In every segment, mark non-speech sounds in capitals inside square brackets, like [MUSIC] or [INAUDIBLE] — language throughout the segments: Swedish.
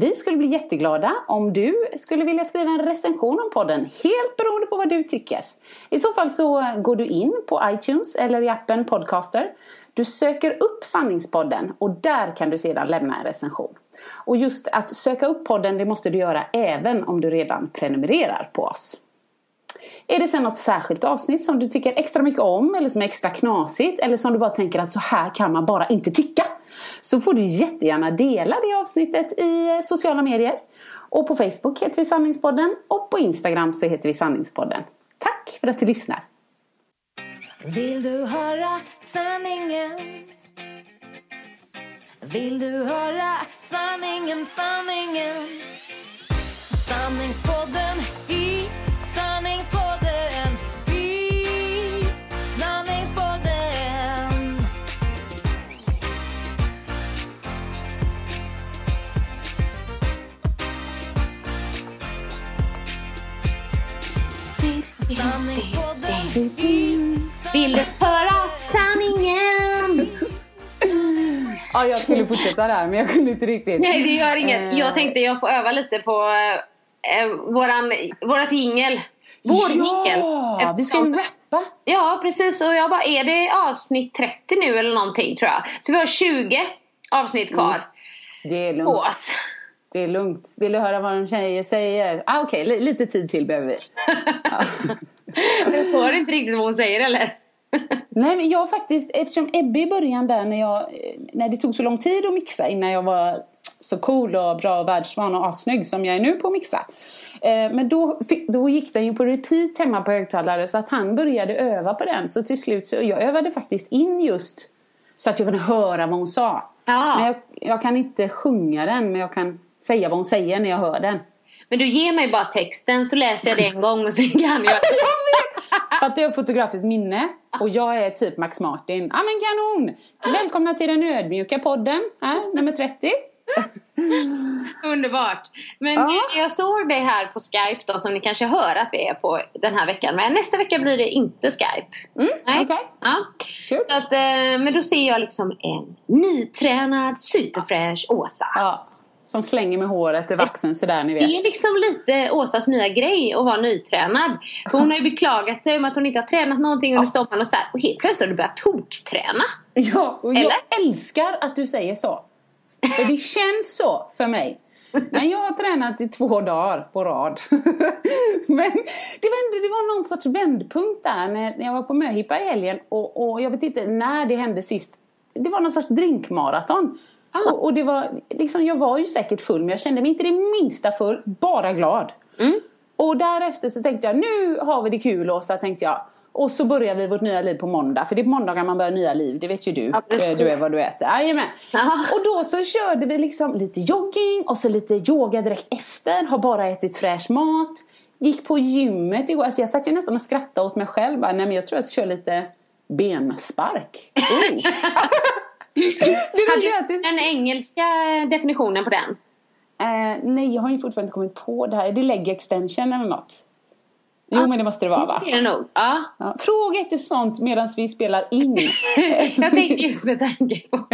Vi skulle bli jätteglada om du skulle vilja skriva en recension om podden, helt beroende på vad du tycker. I så fall så går du in på iTunes eller i appen Podcaster. Du söker upp Sanningspodden och där kan du sedan lämna en recension. Och just att söka upp podden det måste du göra även om du redan prenumererar på oss. Är det sen något särskilt avsnitt som du tycker extra mycket om eller som är extra knasigt eller som du bara tänker att så här kan man bara inte tycka. Så får du jättegärna dela det avsnittet i eh, sociala medier. Och på Facebook heter vi Sanningspodden och på Instagram så heter vi Sanningspodden. Tack för att du lyssnar! Vill du höra sanningen? Vill du höra sanningen, sanningen? Sanningspodden sanningspodden Vill du höra sanningen? Ja, jag skulle fortsätta där men jag kunde inte riktigt. Nej, det gör inget. Eh. Jag tänkte jag får öva lite på eh, våran, vårat jingel. Vår jingel. Ja, vi ska ju rappa. Ja, precis. Och jag bara, är det avsnitt 30 nu eller någonting tror jag. Så vi har 20 avsnitt kvar Det är lugnt. oss. Det är lugnt. Vill du höra vad en tjejer säger? Ah, Okej, li- lite tid till behöver vi. [LAUGHS] Du [LAUGHS] hör inte riktigt vad hon säger eller? Nej men jag faktiskt, eftersom Ebbe i början där när jag, när det tog så lång tid att mixa innan jag var så cool och bra och världsvan och assnygg som jag är nu på att mixa. Eh, Men då, då gick den ju på repeat hemma på högtalare så att han började öva på den. Så till slut så jag övade faktiskt in just så att jag kunde höra vad hon sa. Ja. Men jag, jag kan inte sjunga den men jag kan säga vad hon säger när jag hör den. Men du ger mig bara texten så läser jag det en gång och sen kan jag. [LAUGHS] Att du har fotografiskt minne och jag är typ Max Martin. Ja men kanon! Välkomna till den ödmjuka podden, här, nummer 30. [LAUGHS] Underbart. Men Ja. jag såg dig här på Skype då som ni kanske hör att vi är på den här veckan. Men nästa vecka blir det inte Skype. Mm, Nej. okej. Ja. Så att, eh, men då ser jag liksom en nytränad superfräsch Åsa. Ja, som slänger med håret i vaxen sådär ni Det vet. är liksom lite Åsas nya grej att vara nytränad. För hon har ju beklagat sig om att hon inte har tränat någonting under sommaren och så här. Och helt plötsligt har du börjat tokträna. Ja, och jag Eller? älskar att du säger så. För det känns så för mig. Men jag har tränat i två dagar på rad. [LAUGHS] Men det var, ändå, det var någon sorts vändpunkt där när när jag var på möhippa i helgen och, och jag vet inte när det hände sist. Det var någon sorts drinkmaraton. Ah. Och, och det var, liksom, jag var ju säkert full men jag kände mig inte det minsta full, bara glad. Mm. Och därefter så tänkte jag, nu har vi det kul Åsa, tänkte jag. Och så börjar vi vårt nya liv på måndag. För det är på måndagar man börjar nya liv, det vet ju du. Ja. Eh, du är vad du äter. Jajamän. Ja. Och då så körde vi liksom lite jogging och så lite yoga direkt efter. Har bara ätit fräsch mat. gick på gymmet igår. Alltså jag satt ju nästan och skrattade åt mig själv. Nej men jag tror jag ska köra lite benspark. [LAUGHS] Hade du den engelska definitionen på den? eh, nej, jag har ju fortfarande inte kommit på det här. Är det leg extension eller något? Jo, men det måste det vara va? Det nog. Ja. Ja. Fråga inte sånt medan vi spelar in. [LAUGHS] Jag tänkte just med tanke på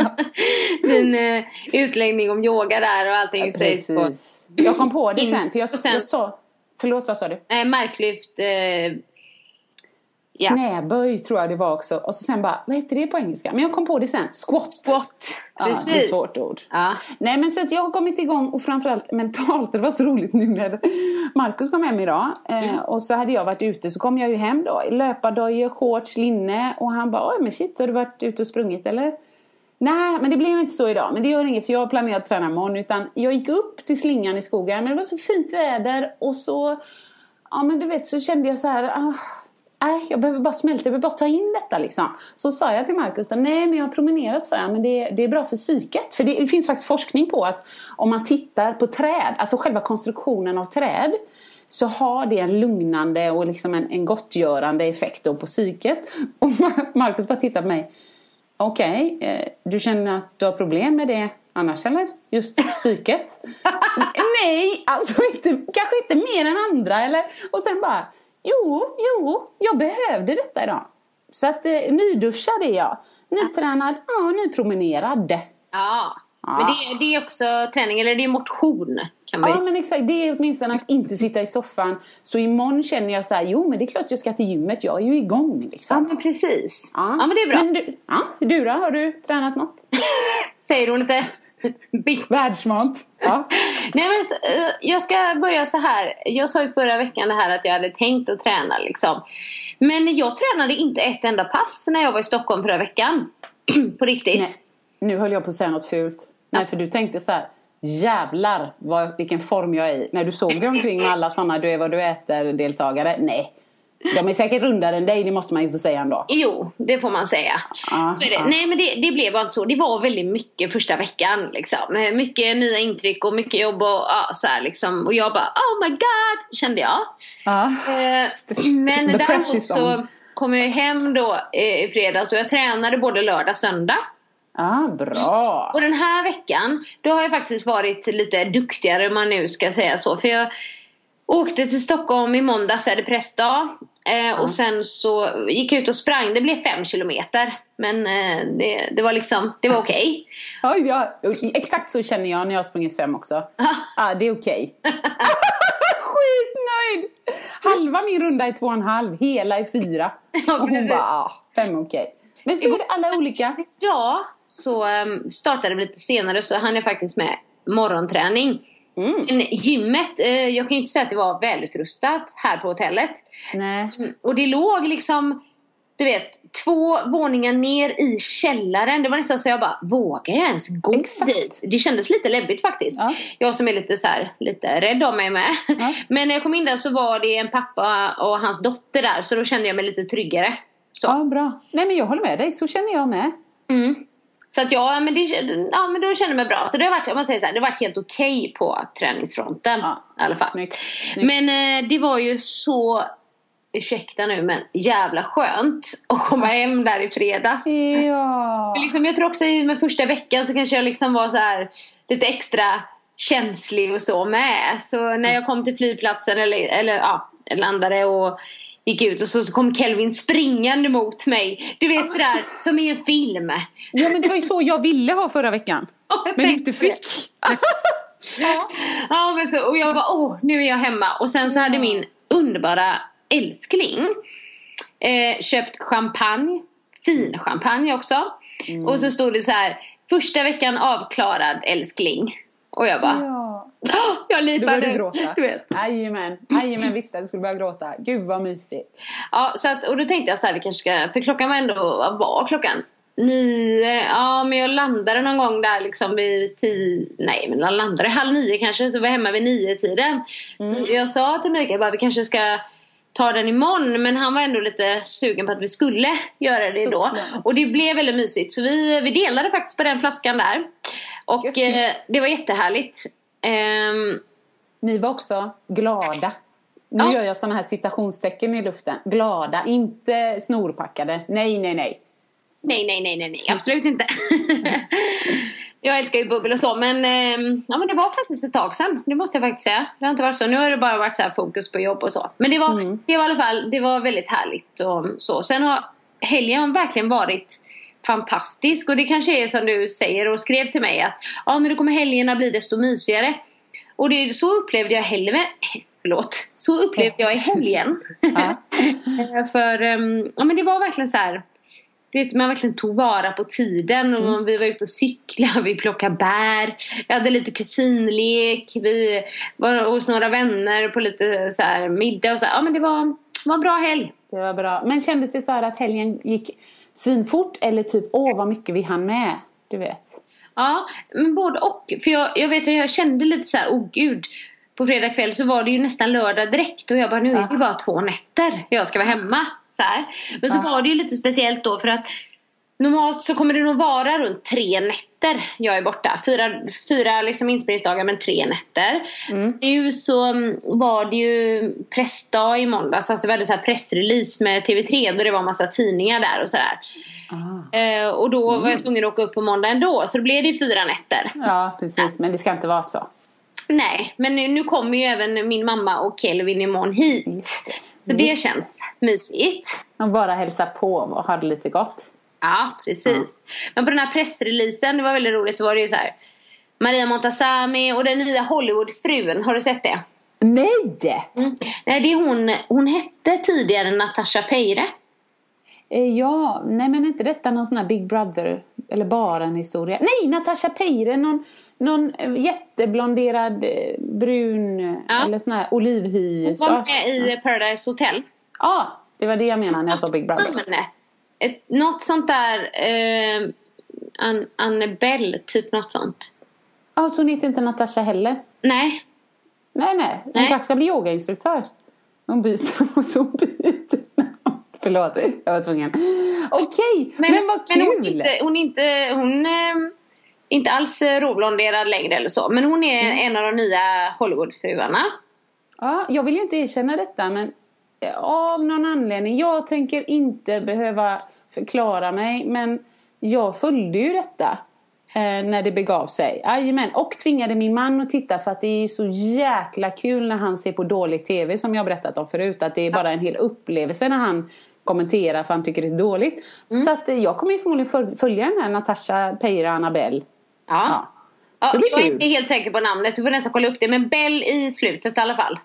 din uh, utläggning om yoga där och allting sägs på. Jag kom på det sen. För jag, sen- jag sa... Förlåt, vad sa du? eh, marklyft. eh, ja. Knäböj tror jag det var också. Och så sen bara, vad heter det på engelska? Men jag kom på det sen. Squat. Squat. Ja, det är ett Precis. svårt ord. Ja. Nej men så att jag har kommit igång och framförallt mentalt, det var så roligt nu när Markus kom hem idag eh, Mm. och så hade jag varit ute så kom jag ju hem då löpardojor, shorts, linne och han bara oj men shit har du varit ute och sprungit eller? Nej men det blev inte så idag men det gör inget för jag har planerat att träna imorgon utan jag gick upp till slingan i skogen men det var så fint väder och så ja men du vet så kände jag så här ah, Nej, jag behöver bara smälta, jag behöver bara ta in detta liksom. Så sa jag till Markus, nej men jag har promenerat sa jag, men det, det är bra för psyket. För det finns faktiskt forskning på att om man tittar på träd, alltså själva konstruktionen av träd, så har det en lugnande och liksom en, en gottgörande effekt då på psyket. Och Markus bara tittar på mig. Okej, eh, du känner att du har problem med det annars eller? Just psyket? [LAUGHS] Nej, alltså inte, kanske inte mer än andra eller? Och sen bara, jo, jo, jag behövde detta idag. Så att eh, nyduschad är jag. Nytränad, ja, nypromenerad. Ja. Ja. Men det, det är också träning, eller det är motion. Kan man Ja men exakt, det är åtminstone att inte sitta i soffan. Så imorgon känner jag så här, jo men det är klart jag ska till gymmet, jag är ju igång Ja liksom. men precis. Ja, Ja, men det är bra. Men du, ja, du då, har du tränat något? [LAUGHS] Säger hon lite [LAUGHS] bitt. Världsmat? [LAUGHS] Ja. Nej men eh, jag ska börja så här. Jag sa ju förra veckan det här att jag hade tänkt att träna liksom. Men jag tränade inte ett enda pass när jag var i Stockholm förra veckan. [CLEARS THROAT] på riktigt. Nej, nu höll jag på att säga något fult. Nej, för du tänkte så här. Jävlar vad, vilken form jag är i. När du såg dig omkring med alla sådana du är vad du äter-deltagare. Nej. De är säkert rundare än dig, det måste man ju få säga ändå. Jo, det får man säga. Det. ja. Nej men det, det blev bara inte så. Det var väldigt mycket första veckan. Liksom. Med Mycket nya intryck och mycket jobb och ja, så här, liksom. Och jag bara oh my god kände jag. Ja. Eh, men däremot så kom jag hem då eh, i fredags och jag tränade både lördag och söndag. Ah, bra. Och den här veckan, då har jag faktiskt varit lite duktigare om man nu ska säga så. För jag åkte till Stockholm i måndags, vi hade pressdag. Eh, Och sen så gick jag ut och sprang, det blev fem kilometer. Men eh, det, det var liksom, det var okej. [LAUGHS] Ja, ja, exakt så känner jag när jag har sprungit fem också. ah, det är okej. [LAUGHS] Skitnöjd! Halva min runda är två och en halv, hela är fyra. [LAUGHS] Och hon bara, ah, fem är okej. Men så är det alla olika. Ja, så um, startade vi lite senare så hann jag faktiskt med morgonträning. Men gymmet, eh, jag kan ju inte säga att det var välutrustat här på hotellet. Nej. Mm, Och det låg liksom, du vet, två våningar ner i källaren. Det var nästan så jag bara, vågar jag ens gå Exakt. dit? Det kändes lite läbbigt faktiskt. Ja. Jag som är lite så här, lite rädd av mig med. Ja. [LAUGHS] Men när jag kom in där så var det en pappa och hans dotter där. Så då kände jag mig lite tryggare. Så. Ja, bra. Nej, men jag håller med dig. Så känner jag med. Mm. Så att ja, men, det, ja, men då kände jag mig bra. Så det har varit, om man säger så här, det har varit helt okej på träningsfronten. Ja, I alla fall. snyggt. Snyggt. Men eh, det var ju så, ursäkta nu, men jävla skönt att komma hem där i fredags. Ja. Men Liksom, jag tror också i med första veckan så kanske jag liksom var så här lite extra känslig och så med. Så när jag kom till flygplatsen eller, eller ja, landade och gick ut och så, så kom Kelvin springande mot mig. Du vet sådär som i en film. ja, men det var ju så jag ville ha förra veckan. [LAUGHS] Ja, Men inte fick. [LAUGHS] Ja, men så, och jag bara, åh, nu är jag hemma. Och sen så hade min underbara älskling eh, köpt champagne. Fin champagne också. Mm. Och så stod det så här, första veckan avklarad älskling. Och jag bara, Ja. [GASPS] jag Du lipade. började gråta. Du vet. Jajamän. Jajamän, visste att du skulle börja gråta. Gud vad mysigt. Ja, så att, och då tänkte jag så här, vi kanske ska, för klockan var ändå, vad var klockan? Nio, ja men jag landade någon gång där liksom vid tio, nej men jag landade halv nio kanske så var jag hemma vid nio tiden. Så jag sa till Mikael bara vi kanske ska ta den imorgon men han var ändå lite sugen på att vi skulle göra det då. Och det blev väldigt mysigt så vi, vi delade faktiskt på den flaskan där. Och eh, det var jättehärligt. Ehm, Ni var också glada. Nu Ja. gör jag sådana här citationstecken i luften. Glada, inte snorpackade. Nej, nej, nej. Nej, nej, nej, nej, nej, absolut inte. [LAUGHS] jag älskar ju bubbel och så, men, ehm, ja, men det var faktiskt ett tag sedan. Det måste jag faktiskt säga. Det har inte varit så. Nu har det bara varit så här fokus på jobb och så. Men det var, det var i alla fall det var väldigt härligt och så. Sen har helgen verkligen varit fantastisk och det kanske är som du säger och skrev till mig att ja, men då kommer helgerna bli desto mysigare. Och det, så upplevde jag helgen, [LAUGHS] förlåt, så upplevde jag i helgen. [LAUGHS] Ja. [LAUGHS] Eh, För ehm, ja, men det var verkligen så här. Du vet, man verkligen tog vara på tiden och vi var ute och cyklade, vi plockade bär. Vi hade lite kusinlek, vi var hos några vänner på lite så här middag och så här. Ja men det var, var en bra helg. Det var bra. Men kändes det så här att helgen gick svinfort eller typ åh vad mycket vi hann med? Du vet. Ja, men både och. För jag, jag vet att jag kände lite så här, oh gud. På fredag kväll så var det ju nästan lördag direkt och jag bara, nu är det bara två nätter jag ska vara hemma. Så här. Men så var det ju lite speciellt då för att normalt så kommer det nog vara runt tre nätter jag är borta. Fyra, fyra liksom inspelningsdagar men tre nätter. Nu så mm, var det ju pressdag i måndags, alltså vi hade så pressrelease med TV3 då det var en massa tidningar där och sådär. Eh, och då var jag tvungen att åka upp på måndag ändå så då blev det ju fyra nätter. Ja, precis. Men det ska inte vara så. Nej, men nu, nu kommer ju även min mamma och Kelvin imorgon hit. Så det känns mysigt. Och bara hälsa på och ha det lite gott. Ja, precis. Men på den här pressreleasen, det var väldigt roligt, då var det ju så här. Maria Montazami och den nya Hollywoodfrun, har du sett det? Nej! Mm. Nej, det är hon, hon hette tidigare Natasha Peire. Eh, Ja, nej men inte detta någon sån här Big Brother eller bara en historia? Nej, Natasha Peire, någon, någon eh, jätteblonderad eh, brun Ja. eller sån här olivhy. Hon var med i Paradise Hotel. Ja, det var det jag menade när jag sa Big Brother. Ett, något sånt där, eh, An- Annabelle, typ något sånt. Ja, så hon heter inte Natasha heller? Nej, Nej, nej. Hon Nej. kanske ska bli yogainstruktör. Hon byter. Så [LAUGHS] hon byter. Förlåt, jag var tvungen. Okej, men, vad kul! Men hon är inte, hon är inte, hon är inte alls eh, råblonderad längre eller så. Men hon är Mm. en av de nya Hollywoodfruarna. Ja, jag vill ju inte erkänna detta men eh, av någon anledning. Jag tänker inte behöva förklara mig men jag följde ju detta eh, när det begav sig. Jajamän. Och tvingade min man att titta för att det är så jäkla kul när han ser på dålig tv som jag berättat om förut. Att det är bara en hel upplevelse när han kommenterar för han tycker det är dåligt. Så att eh, jag kommer ju förmodligen föl- följa den här Natasha Peira Annabelle. Ja. Ja. Ja, jag är inte helt säker på namnet, du får nästan kolla upp det. Men Bell i slutet i alla fall.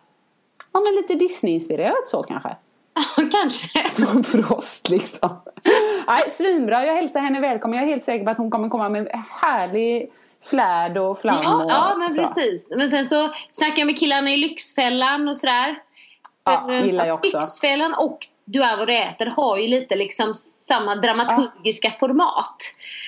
Ja men lite Disney-inspirerat så kanske. Ja, kanske. [LAUGHS] Som Frost liksom. Nej, svinbra. Jag hälsar henne välkommen. Jag är helt säker på att hon kommer komma med härlig flärd och flam. Ja, och ja men så. precis. Men sen så snackade jag med killarna i Lyxfällan och sådär. Ja, För, gillar jag också. Lyxfällan och Du är vad du äter har ju lite liksom samma dramaturgiska format.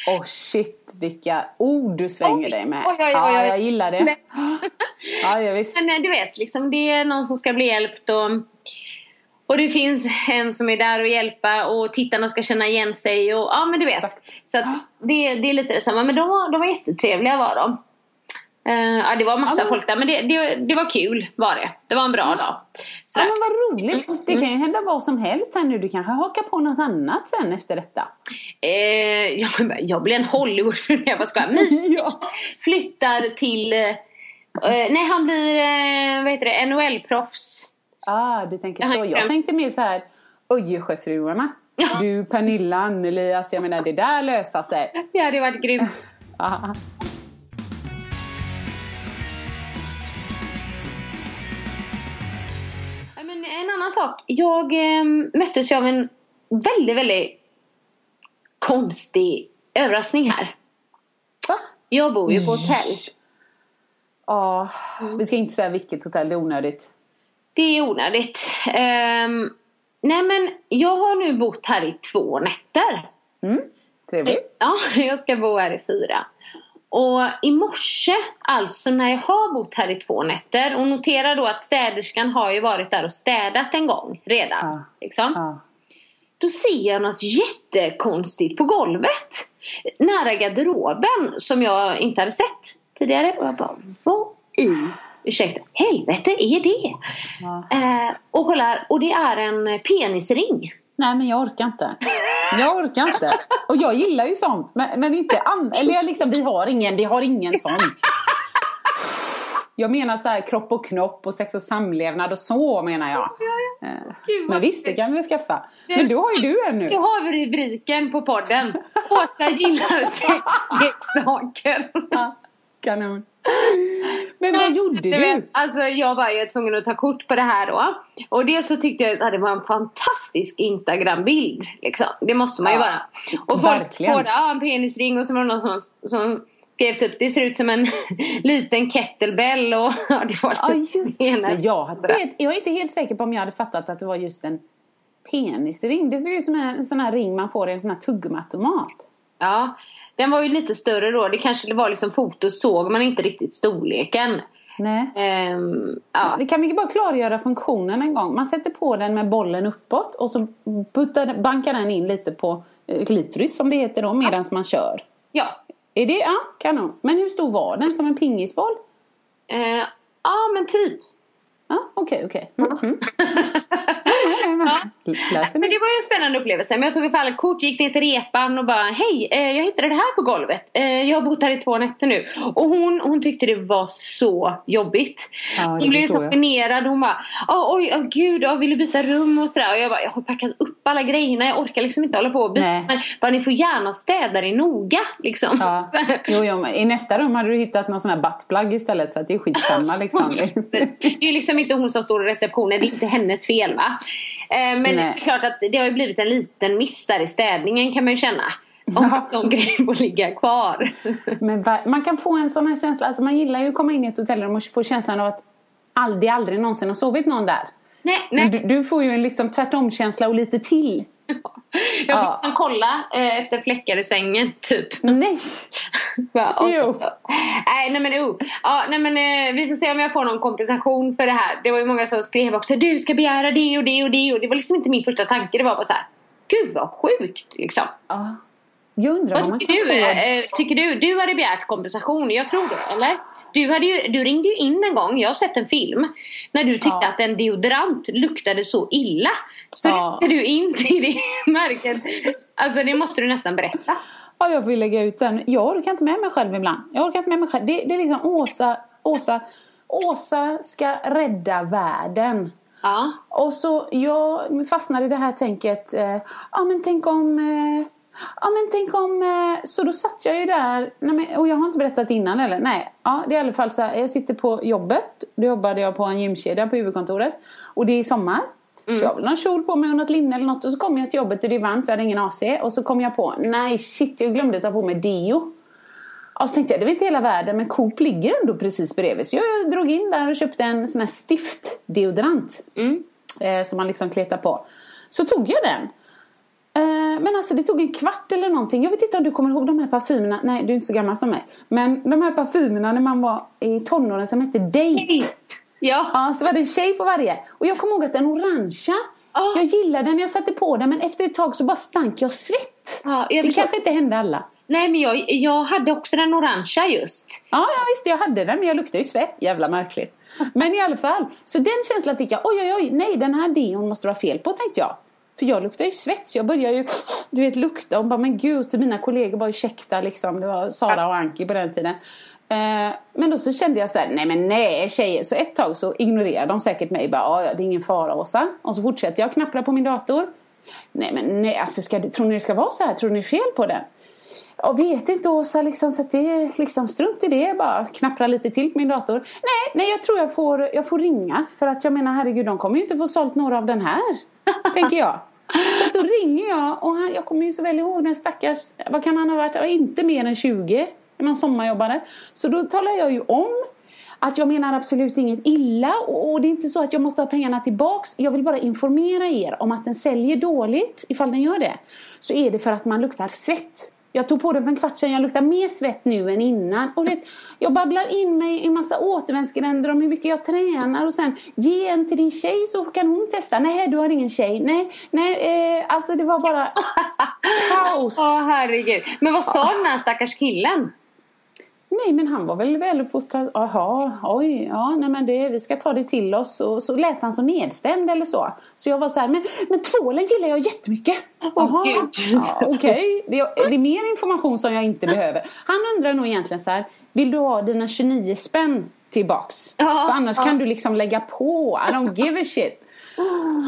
Oh shit, vilka ord du svänger Oj, dig med. oj, oj, ja, jag gillar det. [LAUGHS] Ja, ja, visst. Men eh, du vet, liksom, det är någon som ska bli hjälpt och, och det finns en som är där och hjälpa och tittarna ska känna igen sig och ja men du vet. Exakt. Så det, det är lite detsamma. Men de var, de var jättetrevliga var de. Eh, ja, det var massa Ja, men- folk där men det, det, det var kul var det. Det var en bra dag. Ja, men vad roligt. Det kan ju hända vad som helst här nu. Du kanske hakar på något annat sen efter detta. Eh, jag, jag blir en Hollywood när [LAUGHS] jag skojar. Men [LAUGHS] Ja. flyttar till... Eh, eh, nej, han blir eh, vad heter det, NHL-proffs. Ah, du tänker så. Jag tänkte mer så här Öjersjöfruarna. Du, Pernilla, Anneli, alltså jag menar det där lösa sig. [LAUGHS] Det hade varit grymt. Annan sak. Jag eh, möttes ju av en väldigt, väldigt konstig överraskning här. Va? Jag bor ju på hotell. Ja, Mm. vi ska inte säga vilket hotell, det är onödigt. Det är onödigt. Ehm, nej men jag har nu bott här i två nätter. Mm, trevligt. Ja, [LAUGHS] jag ska bo här i fyra. Och i morse, alltså när jag har bott här i två nätter och notera då att städerskan har ju varit där och städat en gång redan. Ja. Liksom. Ja. Då ser jag något jättekonstigt på golvet. Nära garderoben som jag inte hade sett tidigare. Och jag bara, vad i ursäkta, helvete är det? Ja. Eh, och kollar, och det är en penisring. Nej men jag orkar inte. Jag orkar inte. Och jag gillar ju sånt. Men, men inte an- Eller jag liksom, vi har ingen, vi har ingen sån. Jag menar så här kropp och knopp och sex och samlevnad och så menar jag. Eh, Gud, Men visst, det kan vi skaffa. Men då har ju du en nu. Då har vi rubriken på podden. Åsa gillar sexleksaker. Kanon. Men vad gjorde Du vet, alltså jag var ju tvungen att ta kort på det här då. Och det så tyckte jag att det var en fantastisk Instagram-bild. Liksom. Det måste man ju Ja, vara. Och folk verkligen. både, ja en penisring och så var det någon som, som skrev typ, det ser ut som en [LAUGHS] liten kettlebell och [LAUGHS] ja, det var Ja just. Men jag, vet, jag är inte helt säker på om jag hade fattat att det var just en penisring. Det ser ut som en, en sån här ring man får i en sån här tuggummiautomat. Ja, den var ju lite större då. Det kanske var liksom foto såg man inte riktigt storleken. Nej. Ehm, ja. Vi kan vi bara klargöra funktionen en gång. Man sätter på den med bollen uppåt och så puttar, bankar den in lite på eh, klitoris som det heter då medan man kör. ja. Är det? Ja, kanon. Men hur stor var den? Som en pingisboll? Eh, ja, men typ. Ja, okej, okej. Mm, mm. [LAUGHS] Läser Men det var ju en spännande upplevelse. Men jag tog i fall ett kort, gick ner till repan och bara Hej, eh, jag hittade det här på golvet. Eh, jag har bott här i två nätter nu. Och hon, hon tyckte det var så jobbigt. Ja, hon blev så generad. Hon bara "Åh, Oj, oh, gud, oh, vill du byta rum och sådär. Och jag bara, jag har packat upp alla grejerna. Jag orkar liksom inte hålla på och byta. Nej. Men bara, ni får gärna städa det noga. Liksom. Ja. [LAUGHS] Jo, jo, I nästa rum hade du hittat någon sån här buttplug istället så att det är skitsamma [LAUGHS] liksom. Det är liksom inte hon som står i receptionen, det är inte hennes fel va. Eh, men det är Nej. klart att det har ju blivit en liten miss där i städningen kan man ju känna. Om en [LAUGHS] sån grej får ligga kvar. Men man kan få en sån här känsla, alltså man gillar ju att komma in i ett hotellrum och få känslan av att det aldrig någonsin har sovit någon där. nej, nej. du, du får ju en liksom tvärtom-känsla och lite till. [LAUGHS] Jag fick Ja. kolla eh, efter fläckar i sängen [LAUGHS] typ. Nej! [LAUGHS] Bara, Jo. Nej, nej men oh. ja, nej men eh, vi får se om jag får någon kompensation för det här. Det var ju många som skrev också du ska begära det och det och det och det var liksom inte min första tanke. Det var bara så här. Gud vad sjukt liksom. Ja. Jag undrar vad Vad man kan du? få. Eh, tycker du? Du hade begärt kompensation, jag tror det, eller? Du, hade ju, du ringde ju in en gång, jag har sett en film, när du tyckte Ja. att en deodorant luktade så illa. Så Ja. ringde du in till det märket. Alltså det måste du nästan berätta. Ja, jag får lägga ut den. Jag orkar inte med mig själv ibland. Jag orkar inte med mig själv. Det, det är liksom Åsa, Åsa, Åsa ska rädda världen. Ja. Och så jag fastnade i det här tänket. Eh, ja men tänk om... Eh, ja men tänk om... Eh, så då satt jag ju där. Och jag har inte berättat innan eller? Nej. Ja det är i alla fall så här. Jag sitter på jobbet. Då jobbade jag på en gymkedja på huvudkontoret. Och det är sommar. Så jag har någon kjol på mig och något linne eller något. Och så kommer jag till jobbet och det är varmt. Jag hade ingen AC. Och så kom jag på. Nej shit jag glömde ta på mig deo. Ja, så tänkte jag, det var inte hela världen, men Coop ligger ändå precis bredvid. Så jag drog in där och köpte en sån här stiftdeodorant. Eh, som man liksom kletar på. Så tog jag den. Eh, men alltså det tog en kvart eller någonting. Jag vet inte om du kommer ihåg de här parfymerna. Nej, du är inte så gammal som mig. Men de här parfymerna när man var i tonåren som hette Date. Ja. Ja, så var det en tjej på varje. Och jag kommer ihåg att den orangea. Ah. Jag gillade den, jag satte på den men efter ett tag så bara stank jag svett. Ja, jag det kanske inte hände alla. Nej men jag, jag hade också den orangea just. Ja, ja visst jag hade den men jag luktade ju svett. Jävla märkligt. Men i alla fall. Så den känslan fick jag. Oj oj oj, nej den här deon måste vara fel på tänkte jag. För jag luktar ju svets. jag börjar ju du vet lukta och bara men gud till mina kollegor bara ursäkta liksom. Det var Sara och Anki på den tiden. Eh, men då så kände jag så här, nej men nej tjejer. Så ett tag så ignorerade de säkert mig. Bara, "Ja, det är ingen fara Åsa. Och så fortsätter jag knappra på min dator. Nej men nej, alltså, ska tror ni det ska vara så här? Tror ni det är fel på den? Jag vet inte Åsa, liksom, så att det är liksom strunt i det. Bara knappra lite till på min dator. Nej, nej jag tror jag får, jag får ringa. För att jag menar herregud, de kommer ju inte få sålt några av den här. [LAUGHS] tänker jag. Så då ringer jag och han, jag kommer ju så väl ihåg den stackars, vad kan han ha varit, inte mer än 20. Någon sommarjobbare. Så då talar jag ju om att jag menar absolut inget illa och och det är inte så att jag måste ha pengarna tillbaks. Jag vill bara informera er om att den säljer dåligt, ifall den gör det. Så är det för att man luktar svett. Jag tog på den för en kvart sedan, jag luktar mer svett nu än innan. Och det, jag babblar in mig i en massa återvändsgränder om hur mycket jag tränar och sen ge en till din tjej så kan hon testa. Nej, du har ingen tjej. Nej, nej, eh, alltså det var bara [LAUGHS] kaos. Åh herregud. Men vad sa den här stackars killen? Nej, men han var väl väluppfostrad. Jaha, oj, ja, nej men det, vi ska ta det till oss. Och så lät han så nedstämd eller så. Så jag var så här, men, men tvålen gillar jag jättemycket. Gud. ja, okej. Det, är- det är mer information som jag inte behöver. Han undrar nog egentligen så här, vill du ha dina 29 spänn tillbaks? För annars kan du liksom lägga på. I don't give a shit. Oh,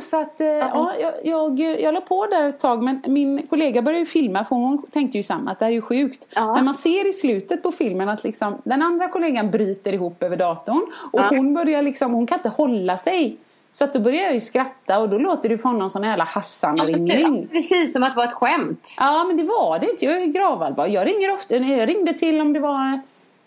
så att, eh, ja, jag, jag, jag la på där ett tag men min kollega började filma för hon tänkte ju samma att det här är ju sjukt. Ja. Men man ser i slutet på filmen att liksom, den andra kollegan bryter ihop över datorn och Ja. hon börjar liksom, hon kan inte hålla sig. Så att då börjar jag ju skratta och då låter det för honom som en jävla Hassan-ringning. Precis som att det var ett skämt. Ja men det var det inte, jag är gravallvar. Jag ringer ofta, jag ringde till om det var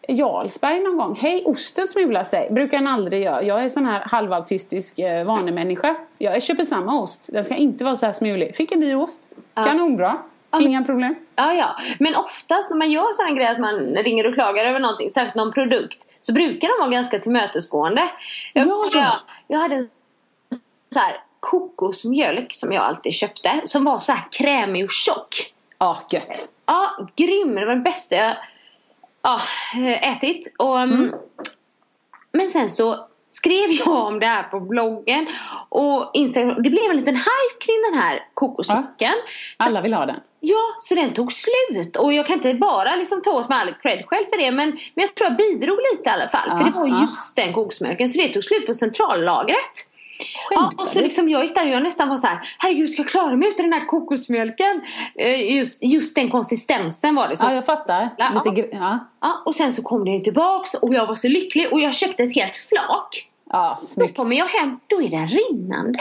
Jarlsberg någon gång. Hej, osten smular sig. Brukar den aldrig göra. Jag är sån här halvautistisk eh, vanemänniska. Jag köper samma ost. Den ska inte vara så här smulig. Fick en ny ost. Kanonbra. men- Inga problem. Ja, ja. Men oftast när man gör sån grej att man ringer och klagar över någonting, särskilt någon produkt, så brukar de vara ganska tillmötesgående. Jag, Ja, ja. jag, jag hade så här kokosmjölk som jag alltid köpte, som var så här krämig och tjock. Ja, gött. Ja, grym. Det var det bästa jag ja, ätit. Och, mm. Men sen så skrev [LAUGHS] jag om det här på bloggen och Instagram. Det blev en liten hype kring den här kokosmjölken. Så Alla vill ha den. Ja, så den tog slut. Och jag kan inte bara liksom ta åt mig all cred själv för det. Men, men jag tror jag bidrog lite i alla fall. för det var Ja. just den kokosmjölken. Så det tog slut på centrallagret. Ja, och så liksom jag gick där och jag nästan var så här, herregud ska jag klara mig utan den här kokosmjölken? Eh, Just, just den konsistensen var det. Så Ja, jag fattar. Ja. Lite ja. Ja, och sen så kom den ju tillbaks och jag var så lycklig och jag köpte ett helt flak. ja, Då snyggt. kommer jag hem, då är den rinnande.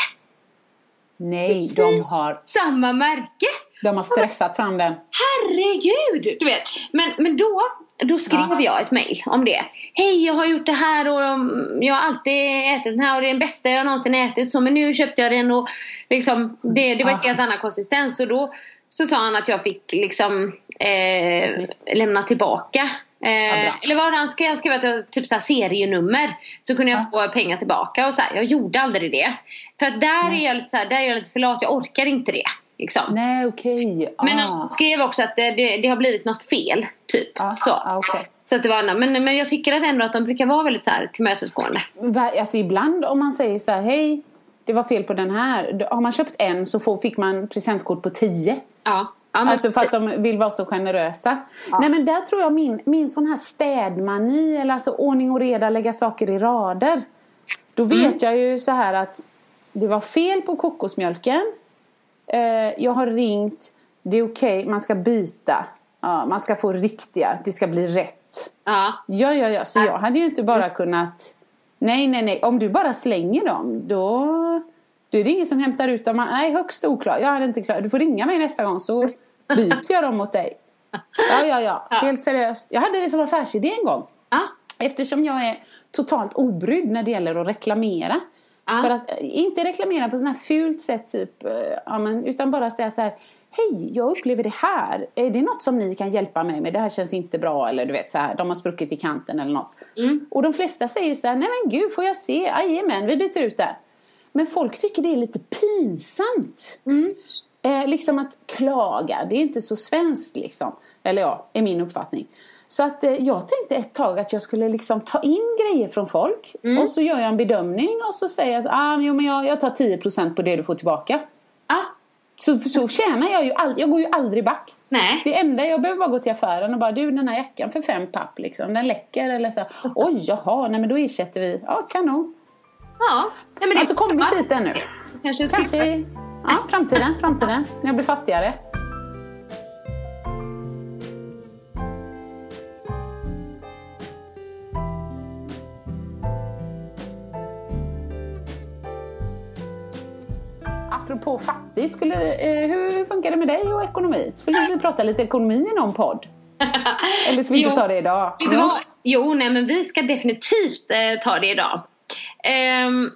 Nej, Precis de har, samma märke. de har stressat fram den. Herregud! Du vet. Men, men då, då skrev Ja. jag ett mail om det. Hej, jag har gjort det här och um, jag har alltid ätit den här och det är den bästa jag någonsin ätit. Så, men nu köpte jag den och liksom, det, det var en Ah. helt annan konsistens. Och då så sa han att jag fick liksom eh, lämna tillbaka. Eh, bra. eller vad han skrev? Han skrev att jag typ så här serienummer. Så kunde jag få pengar tillbaka. Och så här, jag gjorde aldrig det. För där är jag lite så här, där är jag lite för lat. Jag orkar inte det. Liksom. Nej. Men ah. han skrev också att det, det, det har blivit något fel. Typ. Ah, så. ah, okej. så att det var, men, men jag tycker att ändå att de brukar vara väldigt så här tillmötesgående. Alltså ibland om man säger så här, hej, det var fel på den här. Har man köpt en så får, fick man presentkort på tio. Ja. ja men, Alltså för att de vill vara så generösa. Nej men där tror jag min, min sån här städmani, eller alltså ordning och reda, lägga saker i rader. Då vet Mm. jag ju så här att det var fel på kokosmjölken. Eh, jag har ringt, det är okej, man ska byta. Ja, man ska få riktiga, det ska bli rätt. ja. Ja, ja, ja. Så jag hade ju inte bara kunnat... Nej, nej, nej. Om du bara slänger dem, då, då är det ingen som hämtar ut dem. Nej, högst oklar. Jag hade inte klarat. Du får ringa mig nästa gång så [LAUGHS] byter jag dem mot dig. Ja, ja, ja. Helt seriöst. Jag hade det som affärsidé en gång. Eftersom jag är totalt obrydd när det gäller att reklamera. Ja. För att eh, inte reklamera på sådant här fult sätt typ. eh, Ja, men, utan bara säga så här. Hej, jag upplever det här. Är det något som ni kan hjälpa mig med? Det här känns inte bra. Eller du vet så här. De har spruckit i kanten eller något. Och de flesta säger så här. Nej men gud, får jag se? Jajamän, vi byter ut det. Men folk tycker det är lite pinsamt. Eh, liksom att klaga, det är inte så svenskt liksom. Eller ja, är min uppfattning. Så att eh, jag tänkte ett tag att jag skulle liksom ta in grejer från folk. Och så gör jag en bedömning och så säger jag att ah, jo, men jag, jag tar 10% på det du får tillbaka. ja. Så, så tjänar jag ju aldrig, jag går ju aldrig back. Nej. Det enda, jag behöver bara gå till affären och bara du den här jackan för fem papp liksom, den läcker eller så. Oj jaha, nej men då ersätter vi. Ja kanon. Ja. Nej, men Jag har inte kommit dit ännu. Kanske. Kanske, ja framtiden, framtiden. När jag blir fattigare. Apropå fattig, skulle, eh, hur funkar det med dig och ekonomi? Skulle vi prata lite ekonomi i någon podd? Eller ska vi inte Jo. ta det idag? Vad? Jo, nej men vi ska definitivt eh, ta det idag. Ehm,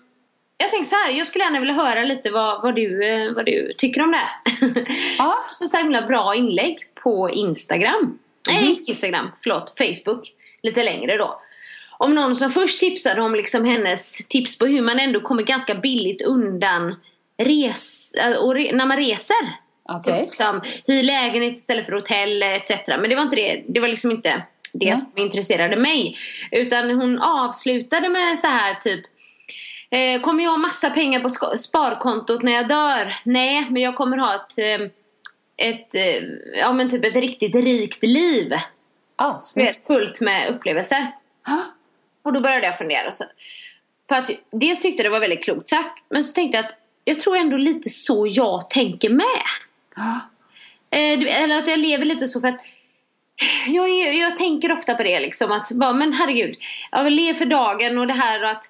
jag tänkte så här, jag skulle gärna vilja höra lite vad, vad, du, eh, vad du tycker om det. [LAUGHS] Ja. så, himla bra inlägg på Instagram. Nej, inte Instagram, förlåt, Facebook. Lite längre då. Om någon som först tipsade om liksom hennes tips på hur man ändå kommer ganska billigt undan res, äh, och re, när man reser. Okej. Liksom, hyr lägenhet istället för hotell etc. Men det var inte det. Det var liksom inte det Ja. som intresserade mig. Utan hon avslutade med så här typ eh, Kommer jag ha massa pengar på sparkontot när jag dör? Nej, men jag kommer ha ett, eh, ett, eh, ja, men typ ett riktigt rikt liv. Ah, snyggt. fullt med upplevelser. Ah, Och då började jag fundera. Så, för att dels tyckte jag det var väldigt klokt sagt. Men så tänkte jag att jag tror ändå lite så jag tänker med. ah, Eh, eller att jag lever lite så för att jag, jag tänker ofta på det liksom att bara, men herregud, jag leva för dagen och det här och att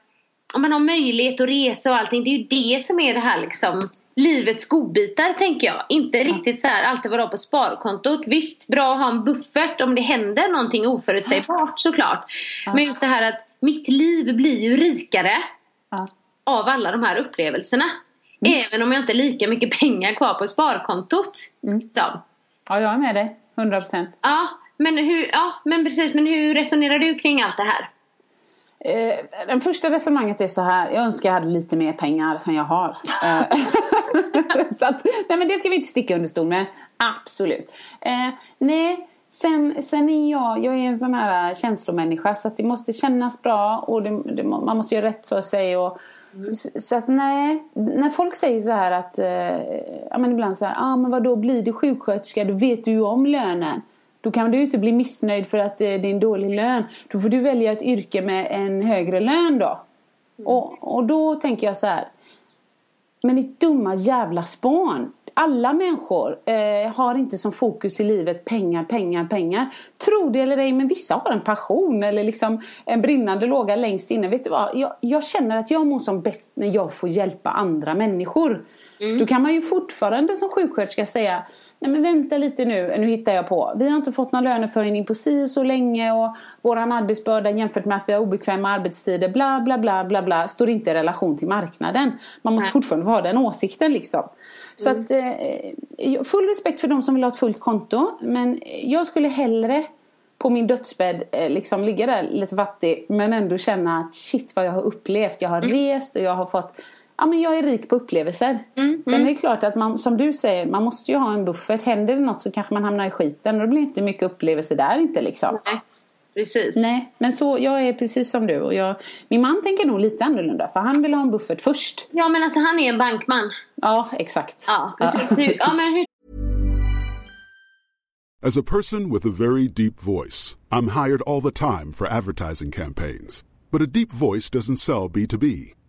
om man har möjlighet att resa och allting, det är ju det som är det här liksom livets godbitar tänker jag. Inte riktigt så här alltid vara på sparkontot. Visst, bra att ha en buffert om det händer någonting oförutsägbart såklart. Men just det här att mitt liv blir ju rikare av alla de här upplevelserna. Även om jag inte har lika mycket pengar kvar på sparkontot. Så. Ja, jag är med dig. 100 procent. Ja, men hur, ja, men precis. Men hur resonerar du kring allt det här? Eh, den första resonemanget är så här. Jag önskar jag hade lite mer pengar än jag har. Eh, [LAUGHS] så att, nej men det ska vi inte sticka under stol med. Absolut. Eh, nej, sen, sen är jag, jag är en sån här känslomänniska så att det måste kännas bra och det, det, man måste göra rätt för sig. Och, så, så att nej, när folk säger så här att, eh, ja men ibland så här, ah, men vadå blir du sjuksköterska, då vet du ju om lönen. Då kan du ju inte bli missnöjd för att eh, det är en dålig lön. Då får du välja ett yrke med en högre lön då. Och, och då tänker jag så här. Men ditt dumma jävla spån. Alla människor eh, har inte som fokus i livet pengar, pengar, pengar. Tro det eller ej, men vissa har en passion eller liksom en brinnande låga längst inne. Vet du vad? Jag, jag känner att jag mår som bäst när jag får hjälpa andra människor. Då kan man ju fortfarande som sjuksköterska säga Nej men vänta lite nu, nu hittar jag på. Vi har inte fått någon löneförhöjning på si och så länge och våran arbetsbörda jämfört med att vi har obekväma arbetstider bla bla bla bla bla står inte i relation till marknaden. Man måste Nej. fortfarande ha den åsikten liksom. Så att eh, full respekt för de som vill ha ett fullt konto men jag skulle hellre på min dödsbädd eh, liksom ligga där lite fattig men ändå känna att shit vad jag har upplevt. Jag har rest och jag har fått Ja men jag är rik på upplevelser. Sen är det klart att man, som du säger, man måste ju ha en buffert. Händer det något så kanske man hamnar i skiten och det blir inte mycket upplevelser där inte liksom. Nej, precis. Nej, men så jag är precis som du och jag, min man tänker nog lite annorlunda för han vill ha en buffert först. Ja, men alltså han är en bankman. Ja, exakt. Ja, precis. Hur, ja, men hur As a person with a very deep voice, I'm hired all the time for advertising campaigns. But a deep voice doesn't sell B2B,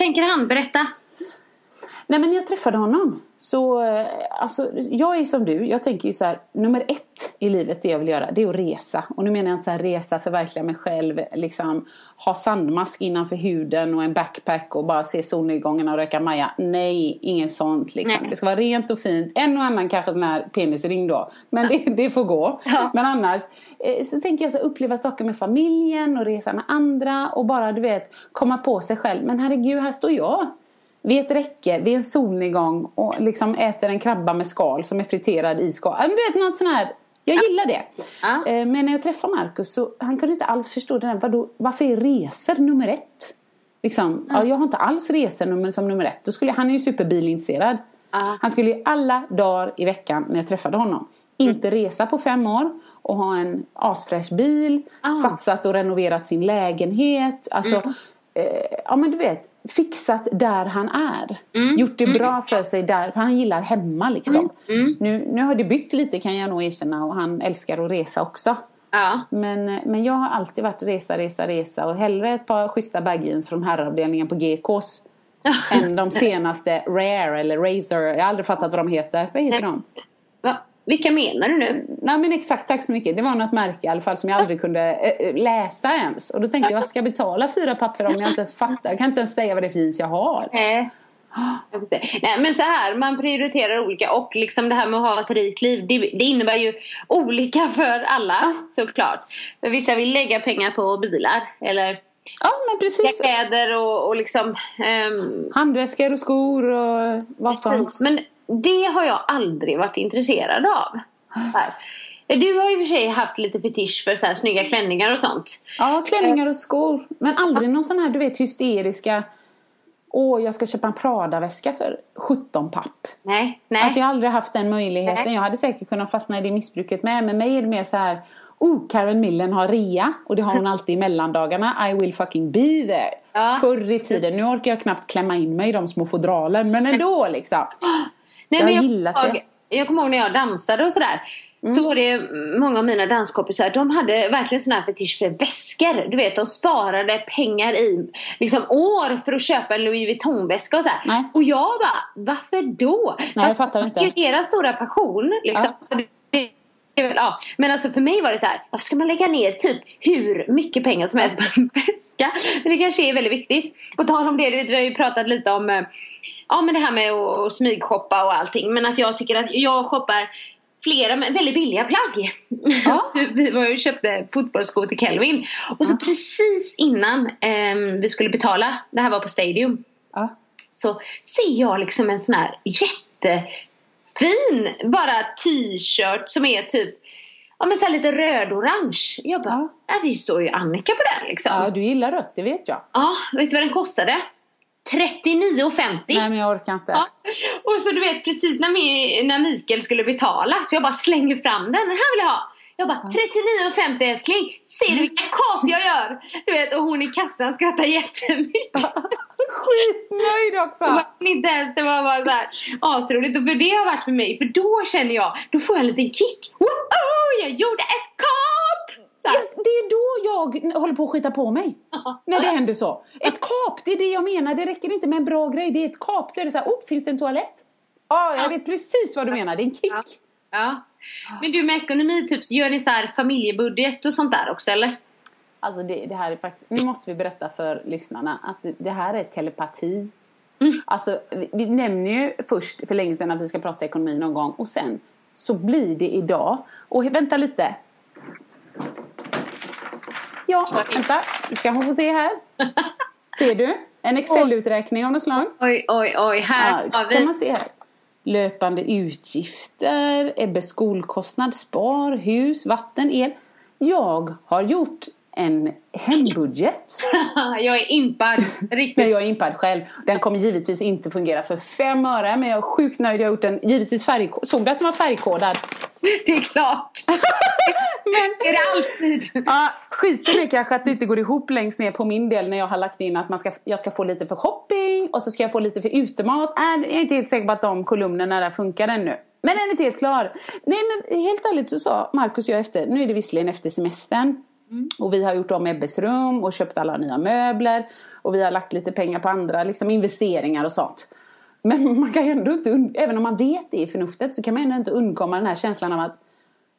Tänker han? Berätta. Nej men jag träffade honom så eh, alltså, jag är som du. Jag tänker ju så här. Nummer ett i livet det jag vill göra det är att resa. Och nu menar jag inte så här resa, förverkliga mig själv. Liksom ha sandmask innanför huden och en backpack och bara se solnedgångarna och röka maja. Nej, inget sånt liksom. Nej. Det ska vara rent och fint. En och annan kanske sån här penisring då. Men det, det får gå. Ja. Men annars eh, så tänker jag så här, uppleva saker med familjen och resa med andra. Och bara du vet komma på sig själv. Men herregud, här står jag vid ett räcke, vid en solnedgång och liksom äter en krabba med skal som är friterad i skal. Men Du vet något sånt här. Jag gillar det. Ja. Eh, Men när jag träffade Markus så han kunde inte alls förstå det där. Vadå, varför är resor nummer ett? Liksom, ja, jag har inte alls resor som nummer ett. Då skulle, han är ju superbilintresserad. Ja. Han skulle ju alla dagar i veckan när jag träffade honom inte resa på fem år och ha en asfräsch bil, Ah. satsat och renoverat sin lägenhet. Alltså, eh, ja men du vet, fixat där han är. Gjort det bra för sig där, för han gillar hemma liksom. Nu, nu har det bytt lite kan jag nog erkänna och han älskar att resa också. Ja. Men, men jag har alltid varit resa, resa, resa och hellre ett par schyssta bagjeans från herravdelningen på GKs. [LAUGHS] än de senaste Rare eller Razer. Jag har aldrig fattat vad de heter. Vad heter de? Va? Vilka menar du nu? Nej men exakt, tack så mycket. Det var något märke i alla fall som jag aldrig kunde eh, läsa ens. Och då tänkte jag, varför ska jag betala fyra papper om jag inte ens fattar? Jag kan inte ens säga vad det finns jag har. Eh. jag inte. Nej men så här, man prioriterar olika och liksom det här med att ha ett rikt liv det, det innebär ju olika för alla såklart. För vissa vill lägga pengar på bilar eller Ja men precis. kläder och, och liksom ehm, Handväskor och skor och vad som. Men det har jag aldrig varit intresserad av. Du har ju i och för sig haft lite fetisch för så här snygga klänningar och sånt. Ja, klänningar och skor. Men aldrig någon sån här, du vet, hysteriska... Åh, jag ska köpa en Prada-väska för 17 papp. Nej, nej. Alltså jag har aldrig haft den möjligheten. Nej. Jag hade säkert kunnat fastna i det missbruket med. Men mig är det mer så här... Oh, Karen Millen har rea. Och det har hon [LAUGHS] alltid i mellandagarna. I will fucking be there. Ja. Förr i tiden. Nu orkar jag knappt klämma in mig i de små fodralen. Men ändå liksom. [GASPS] Nej, Jag men jag, gillat jag, det. jag kommer ihåg när jag dansade och sådär. Mm. Så var det många av mina danskompisar, de hade verkligen sån här fetisch för väskor. Du vet, de sparade pengar i liksom år för att köpa en Louis Vuitton-väska och så här. Nej. Och jag bara, varför då? Nej, jag fattar inte. Det är ju deras stora passion. Liksom. Ja. Ja. Men alltså för mig var det så här, varför ska man lägga ner typ hur mycket pengar som helst på en [LAUGHS] väska? Men det kanske är väldigt viktigt. På tal om det, du vet, vi har ju pratat lite om eh, ja, men det här med att smygshoppa och allting. Men att jag tycker att jag shoppar flera väldigt billiga plagg. Ja. [LAUGHS] vi var ju köpte fotbollsskor till Kelvin. Och så precis innan ehm, vi skulle betala, det här var på Stadium Ja. så ser jag liksom en sån här jättefin bara t-shirt som är typ ja, men så här lite röd-orange. Jag bara, ja. det står ju Annika på den liksom. ja, Ja, du gillar rött, det vet jag. vet du vad den kostade? 39,50. Nej, men jag orkar inte. Ja. Och så du vet precis när, Mi- när Mikael skulle betala så jag bara slänger fram den. Den här vill jag ha. Jag bara 39,50 älskling. Ser du vilka kap jag gör? Du vet och hon i kassan skrattar jättemycket. [LAUGHS] Skitnöjd också! Så var det inte ens, det var bara så här asroligt. Och för det har varit för mig, för då känner jag, då får jag en liten kick. Wow, jag gjorde ett kap! Yes, det är då jag håller på att skita på mig. När det händer så. Ett kap, det är det jag menar. Det räcker inte med en bra grej. Det är ett kap. Då är det så här, oh, finns det en toalett? Ja, jag vet precis vad du menar. Det är en kick. Ja. Ja. Men du med ekonomi, typ, gör ni så här familjebudget och sånt där också eller? Alltså det, det här är faktiskt, nu måste vi berätta för lyssnarna att det, här är telepati. Mm. Alltså vi, vi nämner ju först för länge sedan att vi ska prata ekonomi någon gång och sen så blir det idag. Och vänta lite. Ja, Sorry. vänta. Du ska få se här. [LAUGHS] Ser du? En Excel-uträkning av något slag. Oj, oj, oj. Här Ja, har kan vi. man se här. Löpande utgifter, Ebbes skolkostnad, spar, hus, vatten, el. Jag har gjort en hembudget. [LAUGHS] jag är impad. Riktigt. Men jag är impad själv. Den kommer givetvis inte fungera för fem öre. Men jag är sjukt nöjd. Jag har gjort den givetvis färgkodad. Såg du att den var färgkodad? [LAUGHS] Det är klart. [LAUGHS] Men är det alltid? Ja, skiten är kanske att det inte går ihop längst ner på min del när jag har lagt in att man ska, jag ska få lite för shopping och så ska jag få lite för utemat. Äh, jag är inte helt säker på att de kolumnerna där funkar ännu. Men den är inte helt klar. Nej men helt ärligt så sa Markus och jag efter, nu är det visserligen efter semestern. Och vi har gjort om Ebbes rum och köpt alla nya möbler. Och vi har lagt lite pengar på andra liksom investeringar och sånt. Men [LAUGHS] man kan ju ändå inte, även om man vet det i förnuftet så kan man ändå inte undkomma den här känslan av att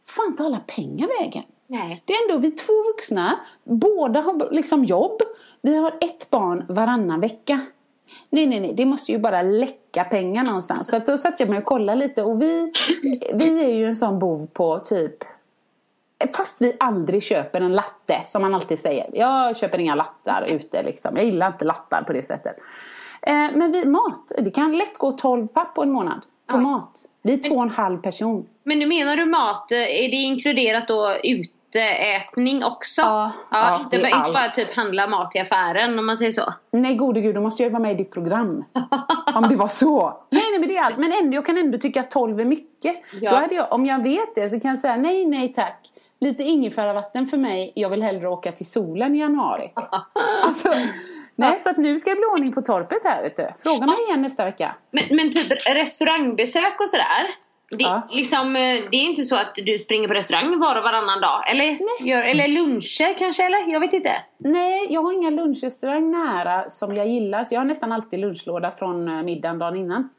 fan tar alla pengar vägen? Nej. Det är ändå vi två vuxna, båda har liksom jobb, vi har ett barn varannan vecka. Nej, nej, nej, det måste ju bara läcka pengar någonstans. Så att då satt jag mig och kollade lite och vi, vi är ju en sån bov på typ Fast vi aldrig köper en latte som man alltid säger. Jag köper inga lattar ute liksom. Jag gillar inte lattar på det sättet. Eh, men vi, mat, det kan lätt gå 12 papp på en månad. På Ja. mat. Vi är två och en halv person. Men nu menar du mat, eh, är det inkluderat då uteätning också? Ja, ja, inte, det är bara- inte bara allt. typ handla mat i affären om man säger så. Nej gode gud, då måste jag ju vara med i ditt program. [LAUGHS] om det var så. Nej, nej men det är allt. Men ändå, jag kan ändå tycka att 12 är mycket. Ja. Då hade jag, om jag vet det så kan jag säga nej, nej tack. Lite ingefäravatten för mig. Jag vill hellre åka till solen i januari. [LAUGHS] alltså, nej, så att nu ska det bli ordning på torpet här vet du. Fråga mig igen nästa vecka. Men, men typ restaurangbesök och sådär. Det, Ja. liksom, eh, det är inte så att du springer på restaurang var och varannan dag. Eller, gör, eller luncher kanske, eller? Jag vet inte. Nej, jag har inga lunchrestaurang nära som jag gillar. Så jag har nästan alltid lunchlåda från eh, middagen dagen innan.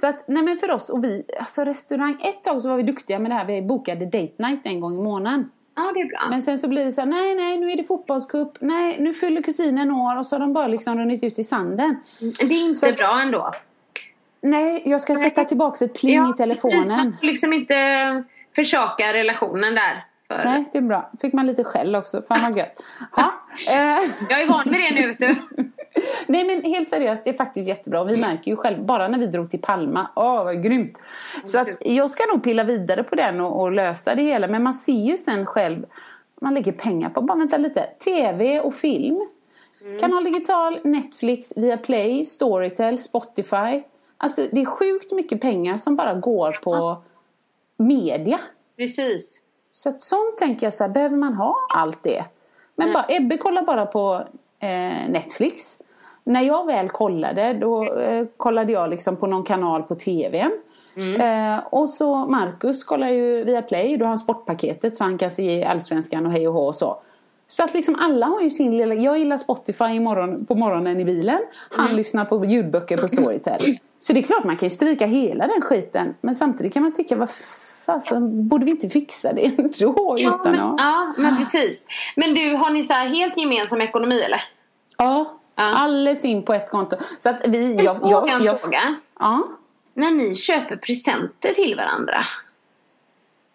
Så att, nej men för oss och vi, alltså restaurang, ett tag så var vi duktiga med det här. Vi bokade date night en gång i månaden. Ja, det är bra. Men sen så blir det så här, nej nej nu är det fotbollscup, nej nu fyller kusinen år och så har de bara liksom runnit ut i sanden. det är inte så- bra ändå. Nej, jag ska sätta tillbaka ett pling i precis. Man telefonen. får liksom inte försaka relationen där. För Nej, det är bra. Fick man lite skäll också. Fan vad gött. Ha. [LAUGHS] Jag är van med det nu vet du. [LAUGHS] Nej men helt seriöst, det är faktiskt jättebra. Vi märker ju själv, bara när vi drog till Palma, åh vad grymt. Så att jag ska nog pilla vidare på den och, och lösa det hela. Men man ser ju sen själv, man lägger pengar på, bara vänta lite, TV och film. Kanal Digital, Netflix, Viaplay, Storytel, Spotify. Alltså det är sjukt mycket pengar som bara går på media. Precis. Så att sånt tänker jag så här, behöver man ha allt det? Men bara, Ebbe kollar bara på eh, Netflix. När jag väl kollade, då eh, kollade jag liksom på någon kanal på tvn. Eh, och så Marcus kollar ju via Play, då har han sportpaketet så han kan se Allsvenskan och hej och hå och så. Så att liksom alla har ju sin lilla, jag gillar Spotify i morgon, på morgonen i bilen. Han lyssnar på ljudböcker på Storytel. Så det är klart man kan ju stryka hela den skiten. Men samtidigt kan man tycka, vad fasen, borde vi inte fixa det [LAUGHS] ändå? Ja utan men, att... ja, men precis. Men du, har ni så här helt gemensam ekonomi eller? Ja, Ja. alldeles in på ett konto. Så att vi... Jag, Jag, jag, jag, fråga. Ja. När ni köper presenter till varandra.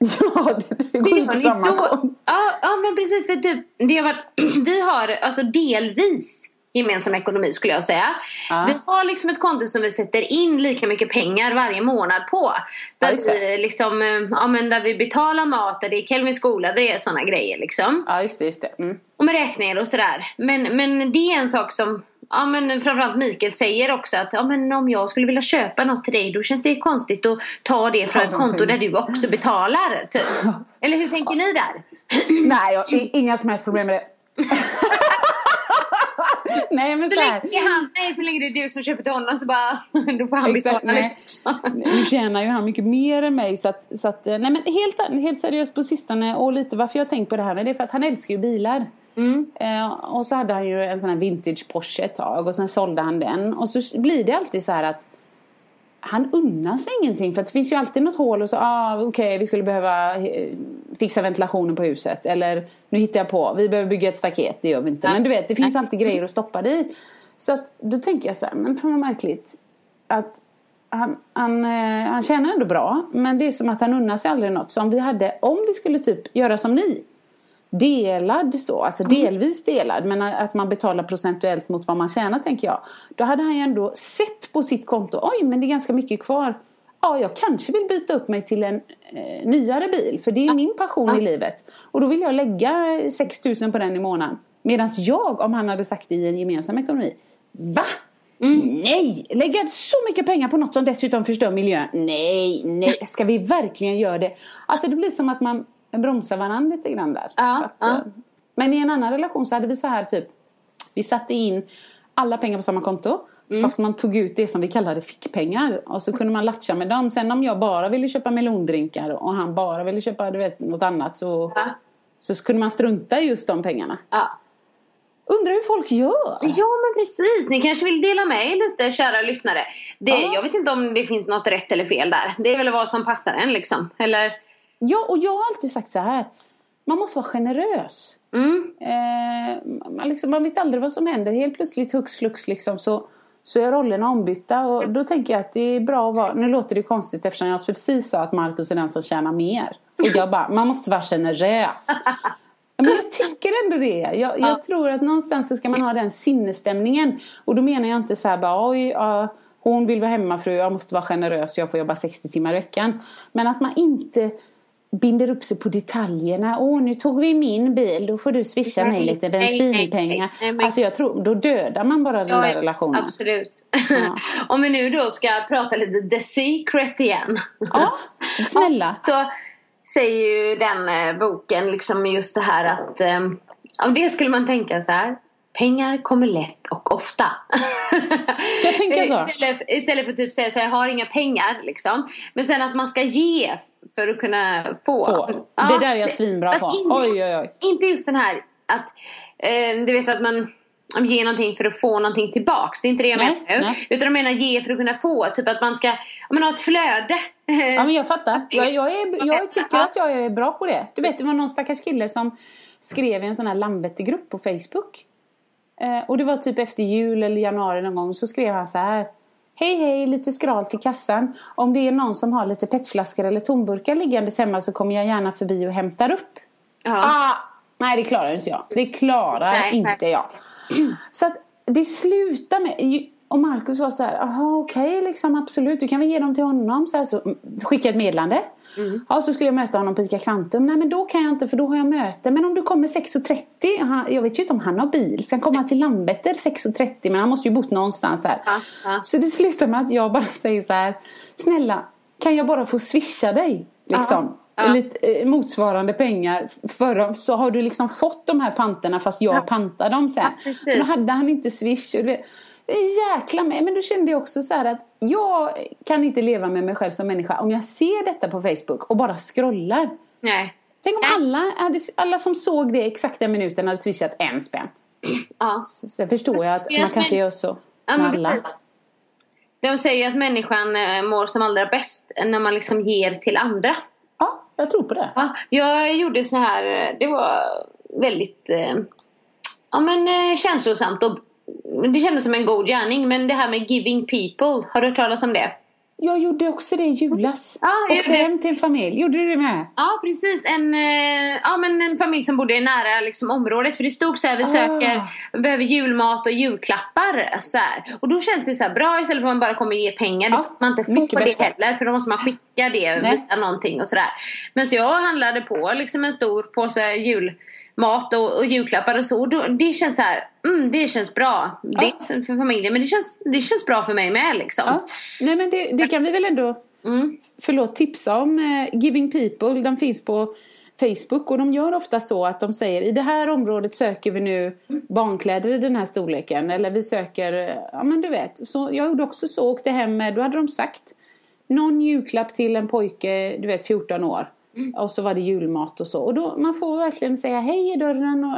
[LAUGHS] Ja, det, det går gör ni samma då? Ja, ja men precis. För typ, det har varit, [CLEARS THROAT] vi har alltså delvis gemensam ekonomi skulle jag säga. Ja. Vi har liksom ett konto som vi sätter in lika mycket pengar varje månad på. Ja, Där, det. vi, liksom, eh, ja, men där vi betalar mat, där det är Kelvins skola, det är sådana grejer liksom. Ja, just det. Just det. Mm. Och med räkningar och sådär. Men, men det är en sak som Ja men framförallt Mikael säger också att ja, men om jag skulle vilja köpa något till dig då känns det konstigt att ta det från ett konto där du också betalar. Typ. [LAUGHS] Eller hur tänker ni där? Nej, jag, inga som helst problem med det. [LAUGHS] [LAUGHS] Nej, men Så så här. länge, han, nej, så länge det är du som köper till honom så bara [LAUGHS] då får han Exakt, betala lite nej. också. Nu tjänar ju han mycket mer än mig. Så att, så att, nej men helt, helt seriöst på sistone och lite varför jag tänkt på det här det är för att han älskar ju bilar. Eh, och så hade han ju en sån här vintage Porsche ett tag och sen sålde han den. Och så blir det alltid så här att han unnar sig ingenting för det finns ju alltid något hål och så, ah, okej vi skulle behöva eh, fixa ventilationen på huset eller nu hittar jag på, vi behöver bygga ett staket, det gör vi inte. Ja. Men du vet, det finns alltid grejer att stoppa det i. Så att, då tänker jag så här, men fan vad märkligt att han, han, eh, han tjänar ändå bra men det är som att han unnar sig aldrig något. Så om vi hade, om vi skulle typ göra som ni delad så, alltså delvis delad men att man betalar procentuellt mot vad man tjänar tänker jag. Då hade han ju ändå sett på sitt konto, oj men det är ganska mycket kvar. Ja, jag kanske vill byta upp mig till en eh, nyare bil för det är min passion i livet. Och då vill jag lägga 6 000 på den i månaden. Medan jag, om han hade sagt det i en gemensam ekonomi, va? Nej! Lägga så mycket pengar på något som dessutom förstör miljön. Nej, nej, ska vi verkligen göra det? Alltså det blir som att man bromsar varandra lite grann där. Ja, att, ja. eh, Men i en annan relation så hade vi så här typ, vi satte in alla pengar på samma konto. Mm. Fast man tog ut det som vi kallade fickpengar. Och så kunde man latcha med dem. Sen om jag bara ville köpa melondrinkar och han bara ville köpa du vet, något annat så, Ja. så kunde man strunta i just de pengarna. Ja. Undrar hur folk gör? Ja men precis, ni kanske vill dela med er lite kära lyssnare. Det, Ja. Jag vet inte om det finns något rätt eller fel där. Det är väl vad som passar en liksom. Eller? Ja, och jag har alltid sagt så här. Man måste vara generös. Mm. Eh, man, liksom, man vet aldrig vad som händer. Helt plötsligt hux flux liksom så, så är rollerna ombytta. Och då tänker jag att det är bra att vara... Nu låter det konstigt eftersom jag precis sa att Markus är den som tjänar mer. Och jag bara, man måste vara generös. [LAUGHS] Men jag tycker ändå det. Jag, jag tror att någonstans så ska man ha den sinnesstämningen. Och då menar jag inte så här bara, oj, ja, hon vill vara hemmafru, jag måste vara generös, jag får jobba 60 timmar i veckan. Men att man inte binder upp sig på detaljerna. Åh, nu tog vi min bil, då får du swisha mig lite Nej, nej, nej, bensinpengar. nej, men- Alltså jag tror, då dödar man bara den där Ja, relationen. Absolut. Ja. [LAUGHS] om vi nu då ska prata lite The Secret igen. Ja, [LAUGHS] snälla. Så säger ju den eh, boken liksom just det här att eh, av det skulle man tänka så här. Pengar kommer lätt och ofta. [LAUGHS] Ska jag tänka så? Istället, istället för att typ säga så här, jag har inga pengar liksom. Men sen att man ska ge för att kunna få. Få. Det där är jag svinbra på. Inte, Oj, oj, oj. inte just den här att eh, du vet att man ger någonting för att få någonting tillbaks. Det är inte det jag Nej, menar nu. nej. Utan jag menar ge för att kunna få. Typ att man ska om man har ett flöde. [LAUGHS] Ja men jag fattar. Jag, jag, är, jag tycker att jag är bra på det. Du vet det var någon stackars kille som skrev i en sån här Landvetter-grupp på Facebook. Eh, och det var typ efter jul eller januari någon gång så skrev han så här. Hej hej, lite skralt i kassan. Om det är någon som har lite petflaskor eller tomburkar liggandes hemma så kommer jag gärna förbi och hämtar upp. ja. Ah, nej det klarar inte jag. Det klarar Nej, inte nej. jag. Så att det slutar med... Och Markus var så här, jaha okej liksom absolut, du kan väl ge dem till honom. Så, här, så mm, skicka ett meddelande. Mm. Ja, så skulle jag möta honom på ICA Kvantum. Nej men då kan jag inte för då har jag möte. Men om du kommer 6.30, han- jag vet ju inte om han har bil. Kommer han till Landvetter 6.30 men han måste ju bott någonstans här. Ja, ja. Så det slutar med att jag bara [LAUGHS] säger så här, snälla kan jag bara få swisha dig? Liksom. Ja, ja. Lite, eh, motsvarande pengar för dem så har du liksom fått de här panterna fast jag pantar dem sen. Ja, då hade han inte swish. Och du vet, jäkla mig. Men då kände jag också så här att jag kan inte leva med mig själv som människa om jag ser detta på Facebook och bara scrollar. Nej. Tänk om Nej. alla, hade, alla som såg det exakt den minuten hade swishat en spänn. Ja. Sen förstår jag att Jag man kan inte göra så Ja med alla. precis. De säger att människan eh, mår som allra bäst när man liksom ger till andra. Ja, jag tror på det. Ja, jag gjorde så här, eh, det var väldigt eh, ja, men, känslosamt och det kändes som en god gärning. Men det här med giving people, har du hört talas om det? Jag gjorde också det i julas. Ja, jag hem till en familj. Gjorde du det med? Ja precis, en, eh, ja, men en familj som bodde nära liksom, området. För det stod så här, vi Ah. söker, vi behöver julmat och julklappar. Så här. Och då känns det så här bra istället för att man bara kommer ge pengar. Det Ja, ska man inte få det bättre. heller för då måste man skicka det Nej. via någonting och sådär. Men så jag handlade på liksom en stor påse julmat och, och julklappar och så. Och då, det känns så här, mm, det känns bra. Det är för familjen men det känns, det känns bra för mig med liksom. Ja. Nej men det, det kan vi väl ändå, Mm. förlåt, tipsa om. Eh, Giving People, den finns på Facebook och de gör ofta så att de säger i det här området söker vi nu barnkläder i den här storleken. Eller vi söker, eh, ja men du vet. Så jag gjorde också så, åkte hem med, då hade de sagt någon julklapp till en pojke, du vet 14 år. Och så var det julmat och så. Och då, man får verkligen säga hej i dörren. Och,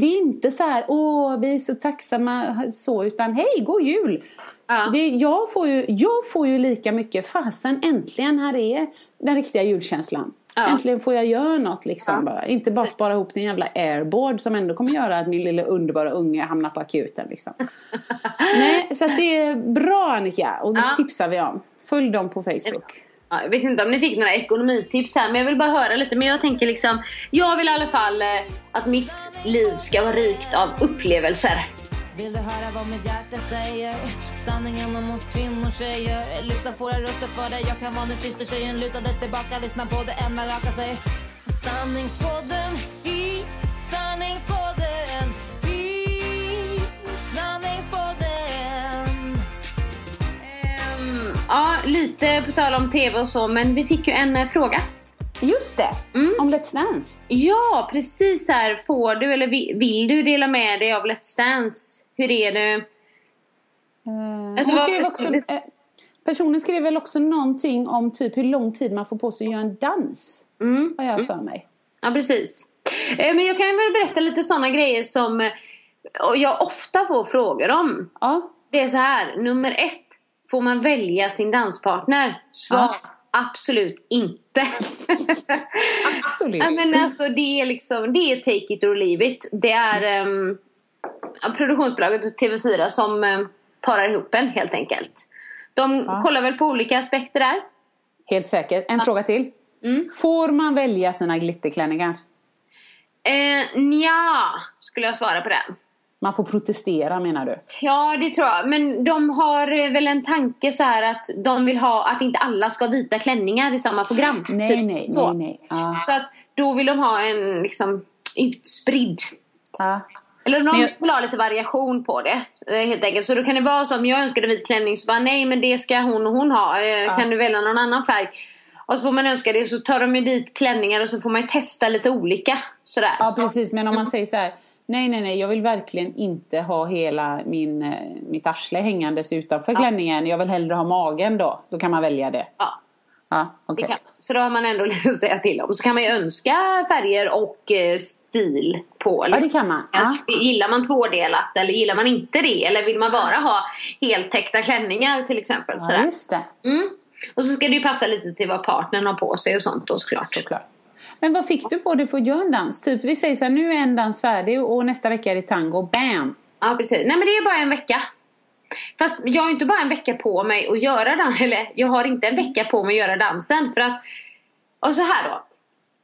Det är inte så här, åh vi är så tacksamma så, utan hej, god jul. Ja. Det, jag, får ju, jag får ju lika mycket, fasen äntligen här är den riktiga julkänslan. Ja. Äntligen får jag göra något liksom bara. Inte bara spara ihop till en jävla airboard som ändå kommer göra att min lilla underbara unge hamnar på akuten liksom. [LAUGHS] Nej, så det är bra Annika och det Ja. tipsar vi om. Följ dem på Facebook. Ja, jag vet inte om ni fick några ekonomitips här men jag vill bara höra lite. Men jag tänker liksom, jag vill i alla fall eh, att mitt liv ska vara rikt av upplevelser. Vill du höra vad mitt hjärta säger? Sanningen om oss kvinnor tjejer Lyfta våra röster för dig Jag kan vara den sista tjejen Lutade tillbaka, lyssna på det än man rakar sig Sanningspodden i Sanningspodden i Sanningspodden lite på tal om tv och så men vi fick ju en eh, fråga. Just det, om Let's Dance. Ja, precis här. Får du eller vi- vill du dela med dig av Let's Dance? Hur är det? Eh, Alltså, hon vad- skrev också, eh, personen skrev väl också någonting om typ hur lång tid man får på sig att göra en dans. Mm. Har jag för mig. Ja, precis. Eh, Men jag kan väl berätta lite sådana grejer som eh, jag ofta får frågor om. Ja. Det är så här, nummer ett. Får man välja sin danspartner? Svar, Ja. absolut inte. [LAUGHS] Absolut. Ja, men alltså det är liksom, det är take it or leave it. Det är um, produktionsbolaget och TV4 som um, parar ihop en helt enkelt. De Ja. kollar väl på olika aspekter där. Helt säkert. En fråga till. Mm. Får man välja sina glitterklänningar? Eh, nja, skulle jag svara på den. Man får protestera menar du? Ja, det tror jag. Men de har eh, väl en tanke så här att de vill ha att inte alla ska ha vita klänningar i samma program. Nej, Typ nej, så. nej, nej. Ja. Så att då vill de ha en liksom utspridd Ja. Eller Men jag- vill ha lite variation på det eh, helt enkelt. Så då kan det vara som jag önskade vit klänning så bara nej men det ska hon och hon ha. Eh, Kan du välja någon annan färg? Och så får man önska det så tar de ju dit klänningar och så får man testa lite olika. Sådär. ja, precis. Men om man säger så här. Nej, nej, nej. Jag vill verkligen inte ha hela min, eh, mitt arsle hängandes utanför klänningen. Jag vill hellre ha magen då. Då kan man välja det. Ja, Ja, det kan man. Så då har man ändå [LAUGHS] lite att säga till om. Så kan man ju önska färger och eh, stil på. Ja, det kan man. Ja. Gillar man tvådelat eller gillar man inte det? Eller vill man bara ha heltäckta klänningar till exempel? Ja, Sådär. just det. Mm. Och så ska det ju passa lite till vad partnern har på sig och sånt då såklart. Såklart. Men vad fick du på dig för att göra en dans? Typ vi säger så här, nu är en dans färdig och nästa vecka är det tango. Bam! Ja precis. Nej men det är bara en vecka. Fast jag har inte bara en vecka på mig att göra den. [LAUGHS] Eller jag har inte en vecka på mig att göra dansen. För att, och så här då.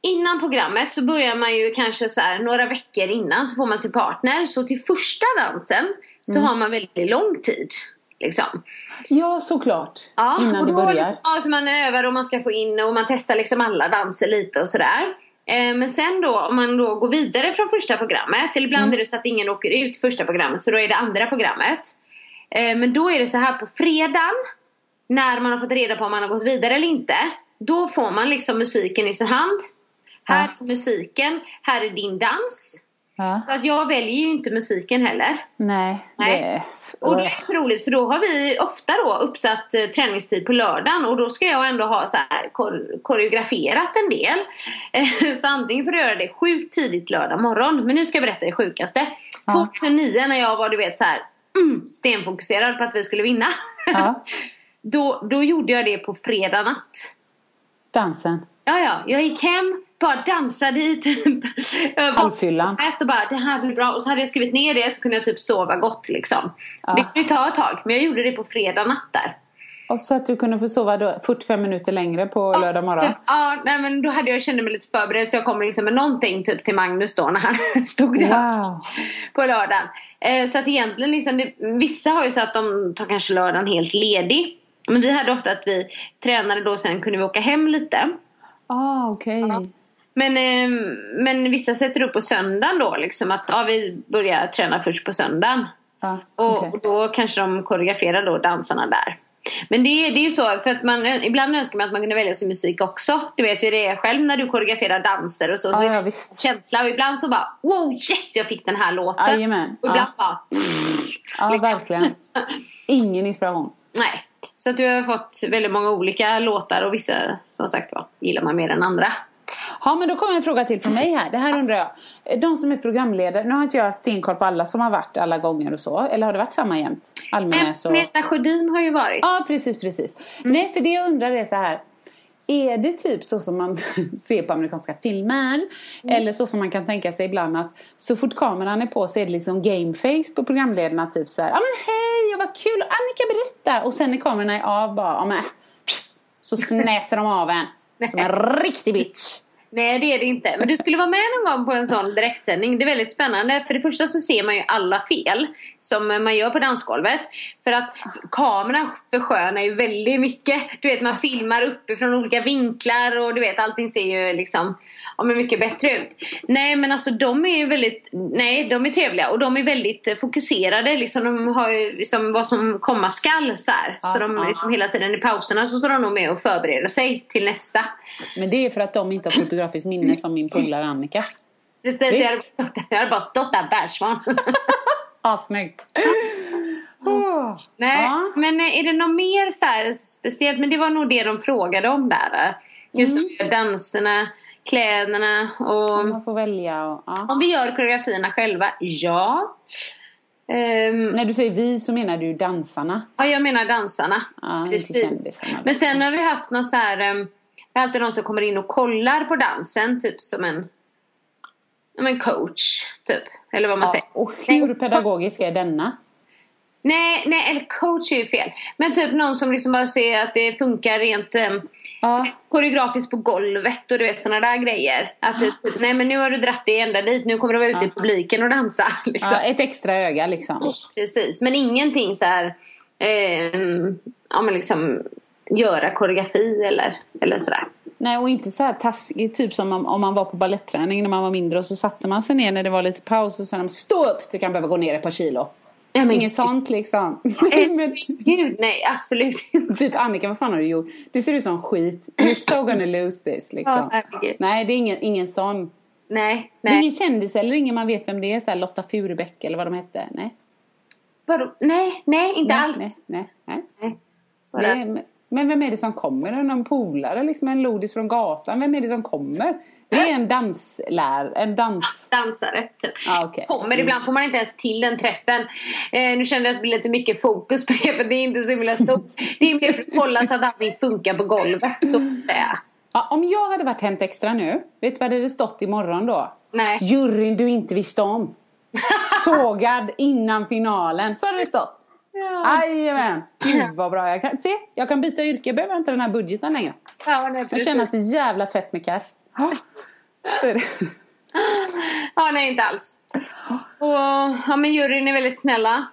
Innan programmet så börjar man ju kanske så här några veckor innan så får man sin partner. Så till första dansen så har man väldigt lång tid. Liksom. Ja, såklart. Ja, Innan och det börjar. Liksom, ja, så man övar och man ska få in och man testar liksom alla danser lite och sådär. Eh, men sen då om man då går vidare från första programmet, eller ibland Mm. är det så att ingen åker ut första programmet så då är det andra programmet. Eh, men då är det så här på fredagen, när man har fått reda på om man har gått vidare eller inte. Då får man liksom musiken i sin hand. Här är musiken, här är din dans. Ja. Så att jag väljer ju inte musiken heller. Nej. Nej. Det... Och det är så roligt för då har vi ofta då uppsatt eh, träningstid på lördagen och då ska jag ändå ha så här kor- koreograferat en del. Eh, [LAUGHS] så antingen får jag göra det sjukt tidigt lördag morgon. Men nu ska jag berätta det sjukaste. Ja. 2009 när jag var du vet så här mm, stenfokuserad på att vi skulle vinna. Ja. [LAUGHS] då, då gjorde jag det på fredag natt. Dansen. Ja, ja, jag gick hem, bara dansade i typ Halvfyllan. Och bara det här blir bra och så hade jag skrivit ner det så kunde jag typ sova gott liksom. Ja. Det kunde ju ta ett tag men jag gjorde det på fredag natt där. Och så att du kunde få sova då 45 minuter längre på lördag morgon. Typ, ja, nej, men då hade jag kände mig lite förberedd så jag kom liksom med någonting typ till Magnus då när han [LAUGHS] stod där Wow. på lördagen. Eh, så att egentligen liksom, det, vissa har ju så att de tar kanske lördagen helt ledig. Men vi hade ofta att vi tränade då sen kunde vi åka hem lite. Ah, okej. Men, eh, men vissa sätter upp på söndagen då liksom att ja, vi börjar träna först på söndagen. Och, okej. och då kanske de koreograferar då dansarna där. Men det, är- det är ju så, för att man, ibland önskar man att man kunde välja sin musik också. Du vet ju det är själv när du koreograferar danser och så. så Ja, känsla och ibland så bara wow yes jag fick den här låten. Jajamän, Och ibland ja. bara Ja, liksom. verkligen. Ingen inspiration. Nej. Så att du har fått väldigt många olika låtar och vissa som sagt var gillar man mer än andra. Ja, men då kommer en fråga till från mig här. Det här undrar jag. De som är programledare, nu har inte jag stenkoll på alla som har varit alla gånger och så. Eller har det varit samma jämt? Almenäs och... Greta Sjödin har ju varit. Ja, precis, precis. Nej, för det jag undrar är så här. Är det typ så som man [LAUGHS] ser på amerikanska filmer? Eller så som man kan tänka sig ibland att så fort kameran är på så är det liksom gameface på programledarna. Typ så här, ja men hej, vad kul, Annika berätta. Och sen när kamerorna är av bara, ja men så snäser de av en. Som en [LAUGHS] riktig bitch. Nej det är det inte. Men du skulle vara med någon gång på en sån direktsändning. Det är väldigt spännande. För det första så ser man ju alla fel som man gör på dansgolvet. För att kameran förskönar ju väldigt mycket. Du vet man filmar uppifrån olika vinklar och du vet allting ser ju liksom ja, men mycket bättre ut. Nej men alltså de är ju väldigt, nej de är trevliga och de är väldigt fokuserade. Liksom, de har ju liksom vad som komma skall så här. Så de liksom hela tiden i pauserna så står de nog med och förbereder sig till nästa. Men det är för att de inte har fotografiskt minne som min polare Annika. Precis, så jag, hade, Visst. stått jag hade bara stått där bärsvan. [LAUGHS] Ja, snyggt. Oh. Nej, Ja. men eh, är det något mer så här speciellt? Men det var nog det de frågade om där. eh. Just Mm. danserna. kläderna och Man får välja och... Ja. om vi gör koreografierna själva, ja. Ehm, När du säger vi så menar du dansarna. ja, jag menar dansarna. Inte Precis. Men sen har vi haft någon så här, um, det är alltid någon som kommer in och kollar på dansen, typ som en, som en coach, typ. Eller vad man Ja. säger. Och hur pedagogisk är denna? Nej, nej, eller coach är ju fel. Men typ någon som liksom bara ser att det funkar rent um, Ja. koreografiskt på golvet och du vet sådana där grejer. Att typ, nej men nu har du dratt det ända dit, nu kommer du vara ute i publiken och dansa. [LAUGHS] Liksom. ja. Ett extra öga liksom. Precis, men ingenting så här, ehm, ja men liksom göra koreografi eller, eller sådär. Nej, och inte så här taskigt, typ som om, om man var på ballettträning när man var mindre och så satte man sig ner när det var lite paus och sa stå upp, du kan behöva gå ner ett par kilo. Ja, men Inget sånt liksom. [LAUGHS] Men, Gud nej, absolut inte. typ Annika, vad fan har du gjort? Det ser ut som skit. You're so gonna lose this [LAUGHS] Ja, liksom. herregud. Nej, det är ingen, ingen sån. Nej, Det är nej. ingen kändis eller ingen man vet vem det är. Så här Lotta Furubäck eller vad de hette. Nej. Vadå? Nej, nej, inte nej, alls. Nej, nej, Nej. nej. Det men vem är det som kommer? Någon polare? Liksom en lodis från gatan? Vem är det som kommer? Det är en danslär, en dans... dansare typ. Ah, okej. Kommer ibland får man inte ens till den träffen. Eh, nu kände jag att det blir lite mycket fokus på det för det är inte så himla stort. Det är mer för att kolla så att allting funkar på golvet så att säga. Ja, om jag hade varit Hänt Extra nu, vet du vad det hade stått imorgon då? Nej. Juryn du inte visste om. Sågad innan finalen. Så hade det stått. Jajamän. Gud vad bra. Jag kan, se, jag kan byta yrke. Jag behöver inte den här budgeten längre. Ja, nej, Jag precis. känner så jävla fett med cash. Så är det. Ja, nej inte alls. Och ja, men juryn är väldigt snälla.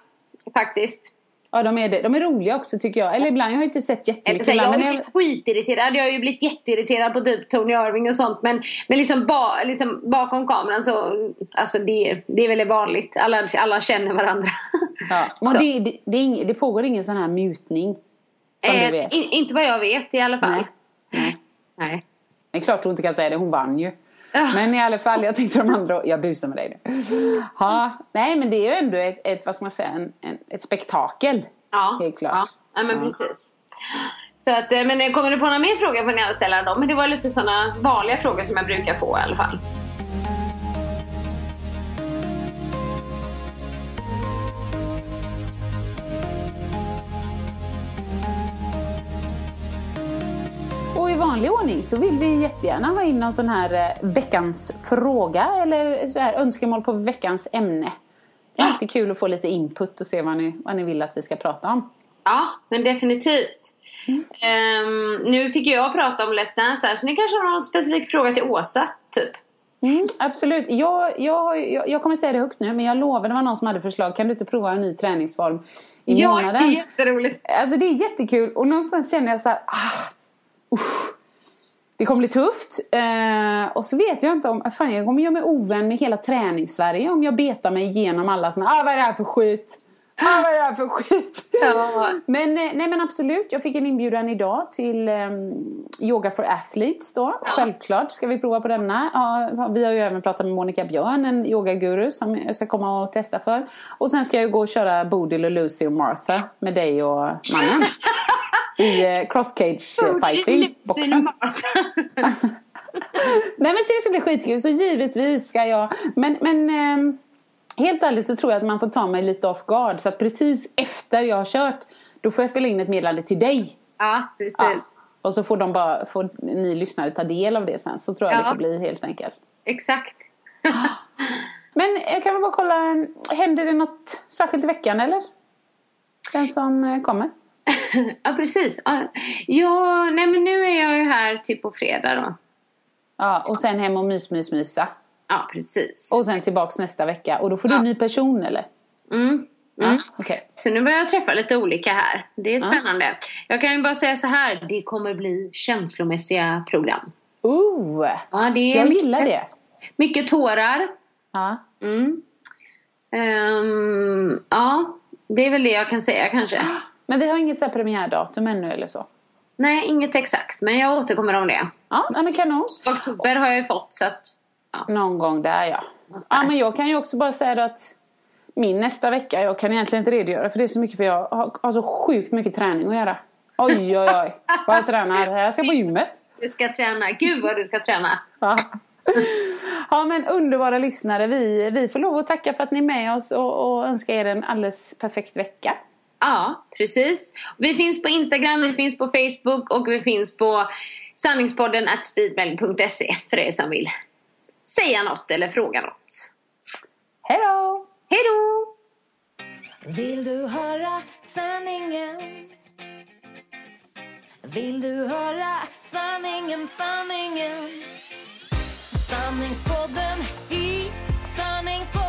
Faktiskt. Ja, de är, det. de är roliga också tycker jag. Eller ibland, jag har inte sett jättemycket. jag ibland, har men ju blivit skitirriterad. Jag har ju blivit jätteirriterad på typ Tony Irving och sånt. Men, men liksom, ba, liksom bakom kameran så, alltså det, det är väl vanligt. Alla, alla känner varandra. ja. [LAUGHS] Men det, det, det, ing, det pågår ingen sån här mutning. Som Eh, du vet. in, inte vad jag vet i alla fall. Nej. Nej. Nej. Det är klart hon inte kan säga det, hon vann ju. Ja. Men i alla fall, jag tänkte de andra, jag busar med dig nu. Ja, nej men det är ju ändå ett, ett vad ska man säga, en, en, ett spektakel. Ja, Helt klart. Ja, ja men Ja. precis. Så att, eh, men kommer du på några mer frågor får ni gärna ställa dem. Men det var lite sådana vanliga frågor som jag brukar få i alla fall. Vanlig ordning så vill vi jättegärna ha in någon sån här eh, veckans fråga eller så här önskemål på veckans ämne. Det är alltid kul att få lite input och se vad ni, vad ni vill att vi ska prata om. Ja, men definitivt. Mm. Ehm, nu fick jag prata om Let's Dance här, så ni kanske har någon specifik fråga till Åsa, typ. Mm, absolut. Jag, jag, jag, jag kommer säga det högt nu men jag lovar det var någon som hade förslag. Kan du inte prova en ny träningsform i Ja, det månaden? är jätteroligt. Alltså det är jättekul och någonstans känner jag så här, ah, usch, det kommer bli tufft. Eh, och så vet jag inte om, fan jag kommer göra mig ovän med hela träningssverige om jag betar mig igenom alla såna, ah vad är det här för skit? Ah vad är det här för skit? [LAUGHS] Ja. Men, eh, nej men absolut, jag fick en inbjudan idag till um, Yoga for Athletes då. Självklart ska vi prova på denna. Ja, vi har ju även pratat med Monica Björn, en yogaguru som jag ska komma och testa för. Och sen ska jag gå och köra Bodil och Lucy och Martha med dig och mannen. [LAUGHS] I eh, cross cage eh, fighting boxen. [LAUGHS] Nej men så det ska bli skitkul så givetvis ska jag. Men, men ehm, helt ärligt så tror jag att man får ta mig lite off guard. Så att precis efter jag har kört då får jag spela in ett meddelande till dig. Ja, precis. Ja. Och så får, de bara, får ni lyssnare ta del av det sen. Så tror jag Ja. det får bli helt enkelt. Exakt. [GASPS] Men jag kan väl bara kolla. Händer det något särskilt i veckan eller? Den som eh, kommer? [LAUGHS] ja, precis. Ja, nej men nu är jag ju här typ på fredag då. Ja, och sen hem och mys, mys, mysa. Ja, precis. Och sen tillbaks nästa vecka. Och då får du Ja. en ny person eller? Mm. Ja, okej. Så nu börjar jag träffa lite olika här. Det är spännande. Jag kan ju bara säga så här. Det kommer bli känslomässiga program. Ooh, Ja, det är jag mycket, gillar det. Mycket tårar. Ja. Mm. Ehm, ja, det är väl det jag kan säga kanske. [GASPS] Men vi har inget så här premiärdatum ännu eller så? Nej, inget exakt. Men jag återkommer om det. Ja, men kanon. Oktober har jag ju fått så att... Ja. Någon gång där ja. Ja, men jag kan ju också bara säga då att min nästa vecka, jag kan egentligen inte redogöra för det är så mycket för jag har, har så sjukt mycket träning att göra. Oj, oj, oj. Vad jag tränar. Jag ska på gymmet. Du ska träna. Gud vad du ska träna. Ja. ja men underbara lyssnare, vi, vi får lov att tacka för att ni är med oss och, och önska er en alldeles perfekt vecka. Ja, precis. Vi finns på Instagram, vi finns på Facebook och vi finns på sanningspodden at speedmail.se för er som vill säga något eller fråga något. Hej då! Hej då! Vill du höra sanningen? Vill du höra sanningen, sanningen? Sanningspodden i sanningspodden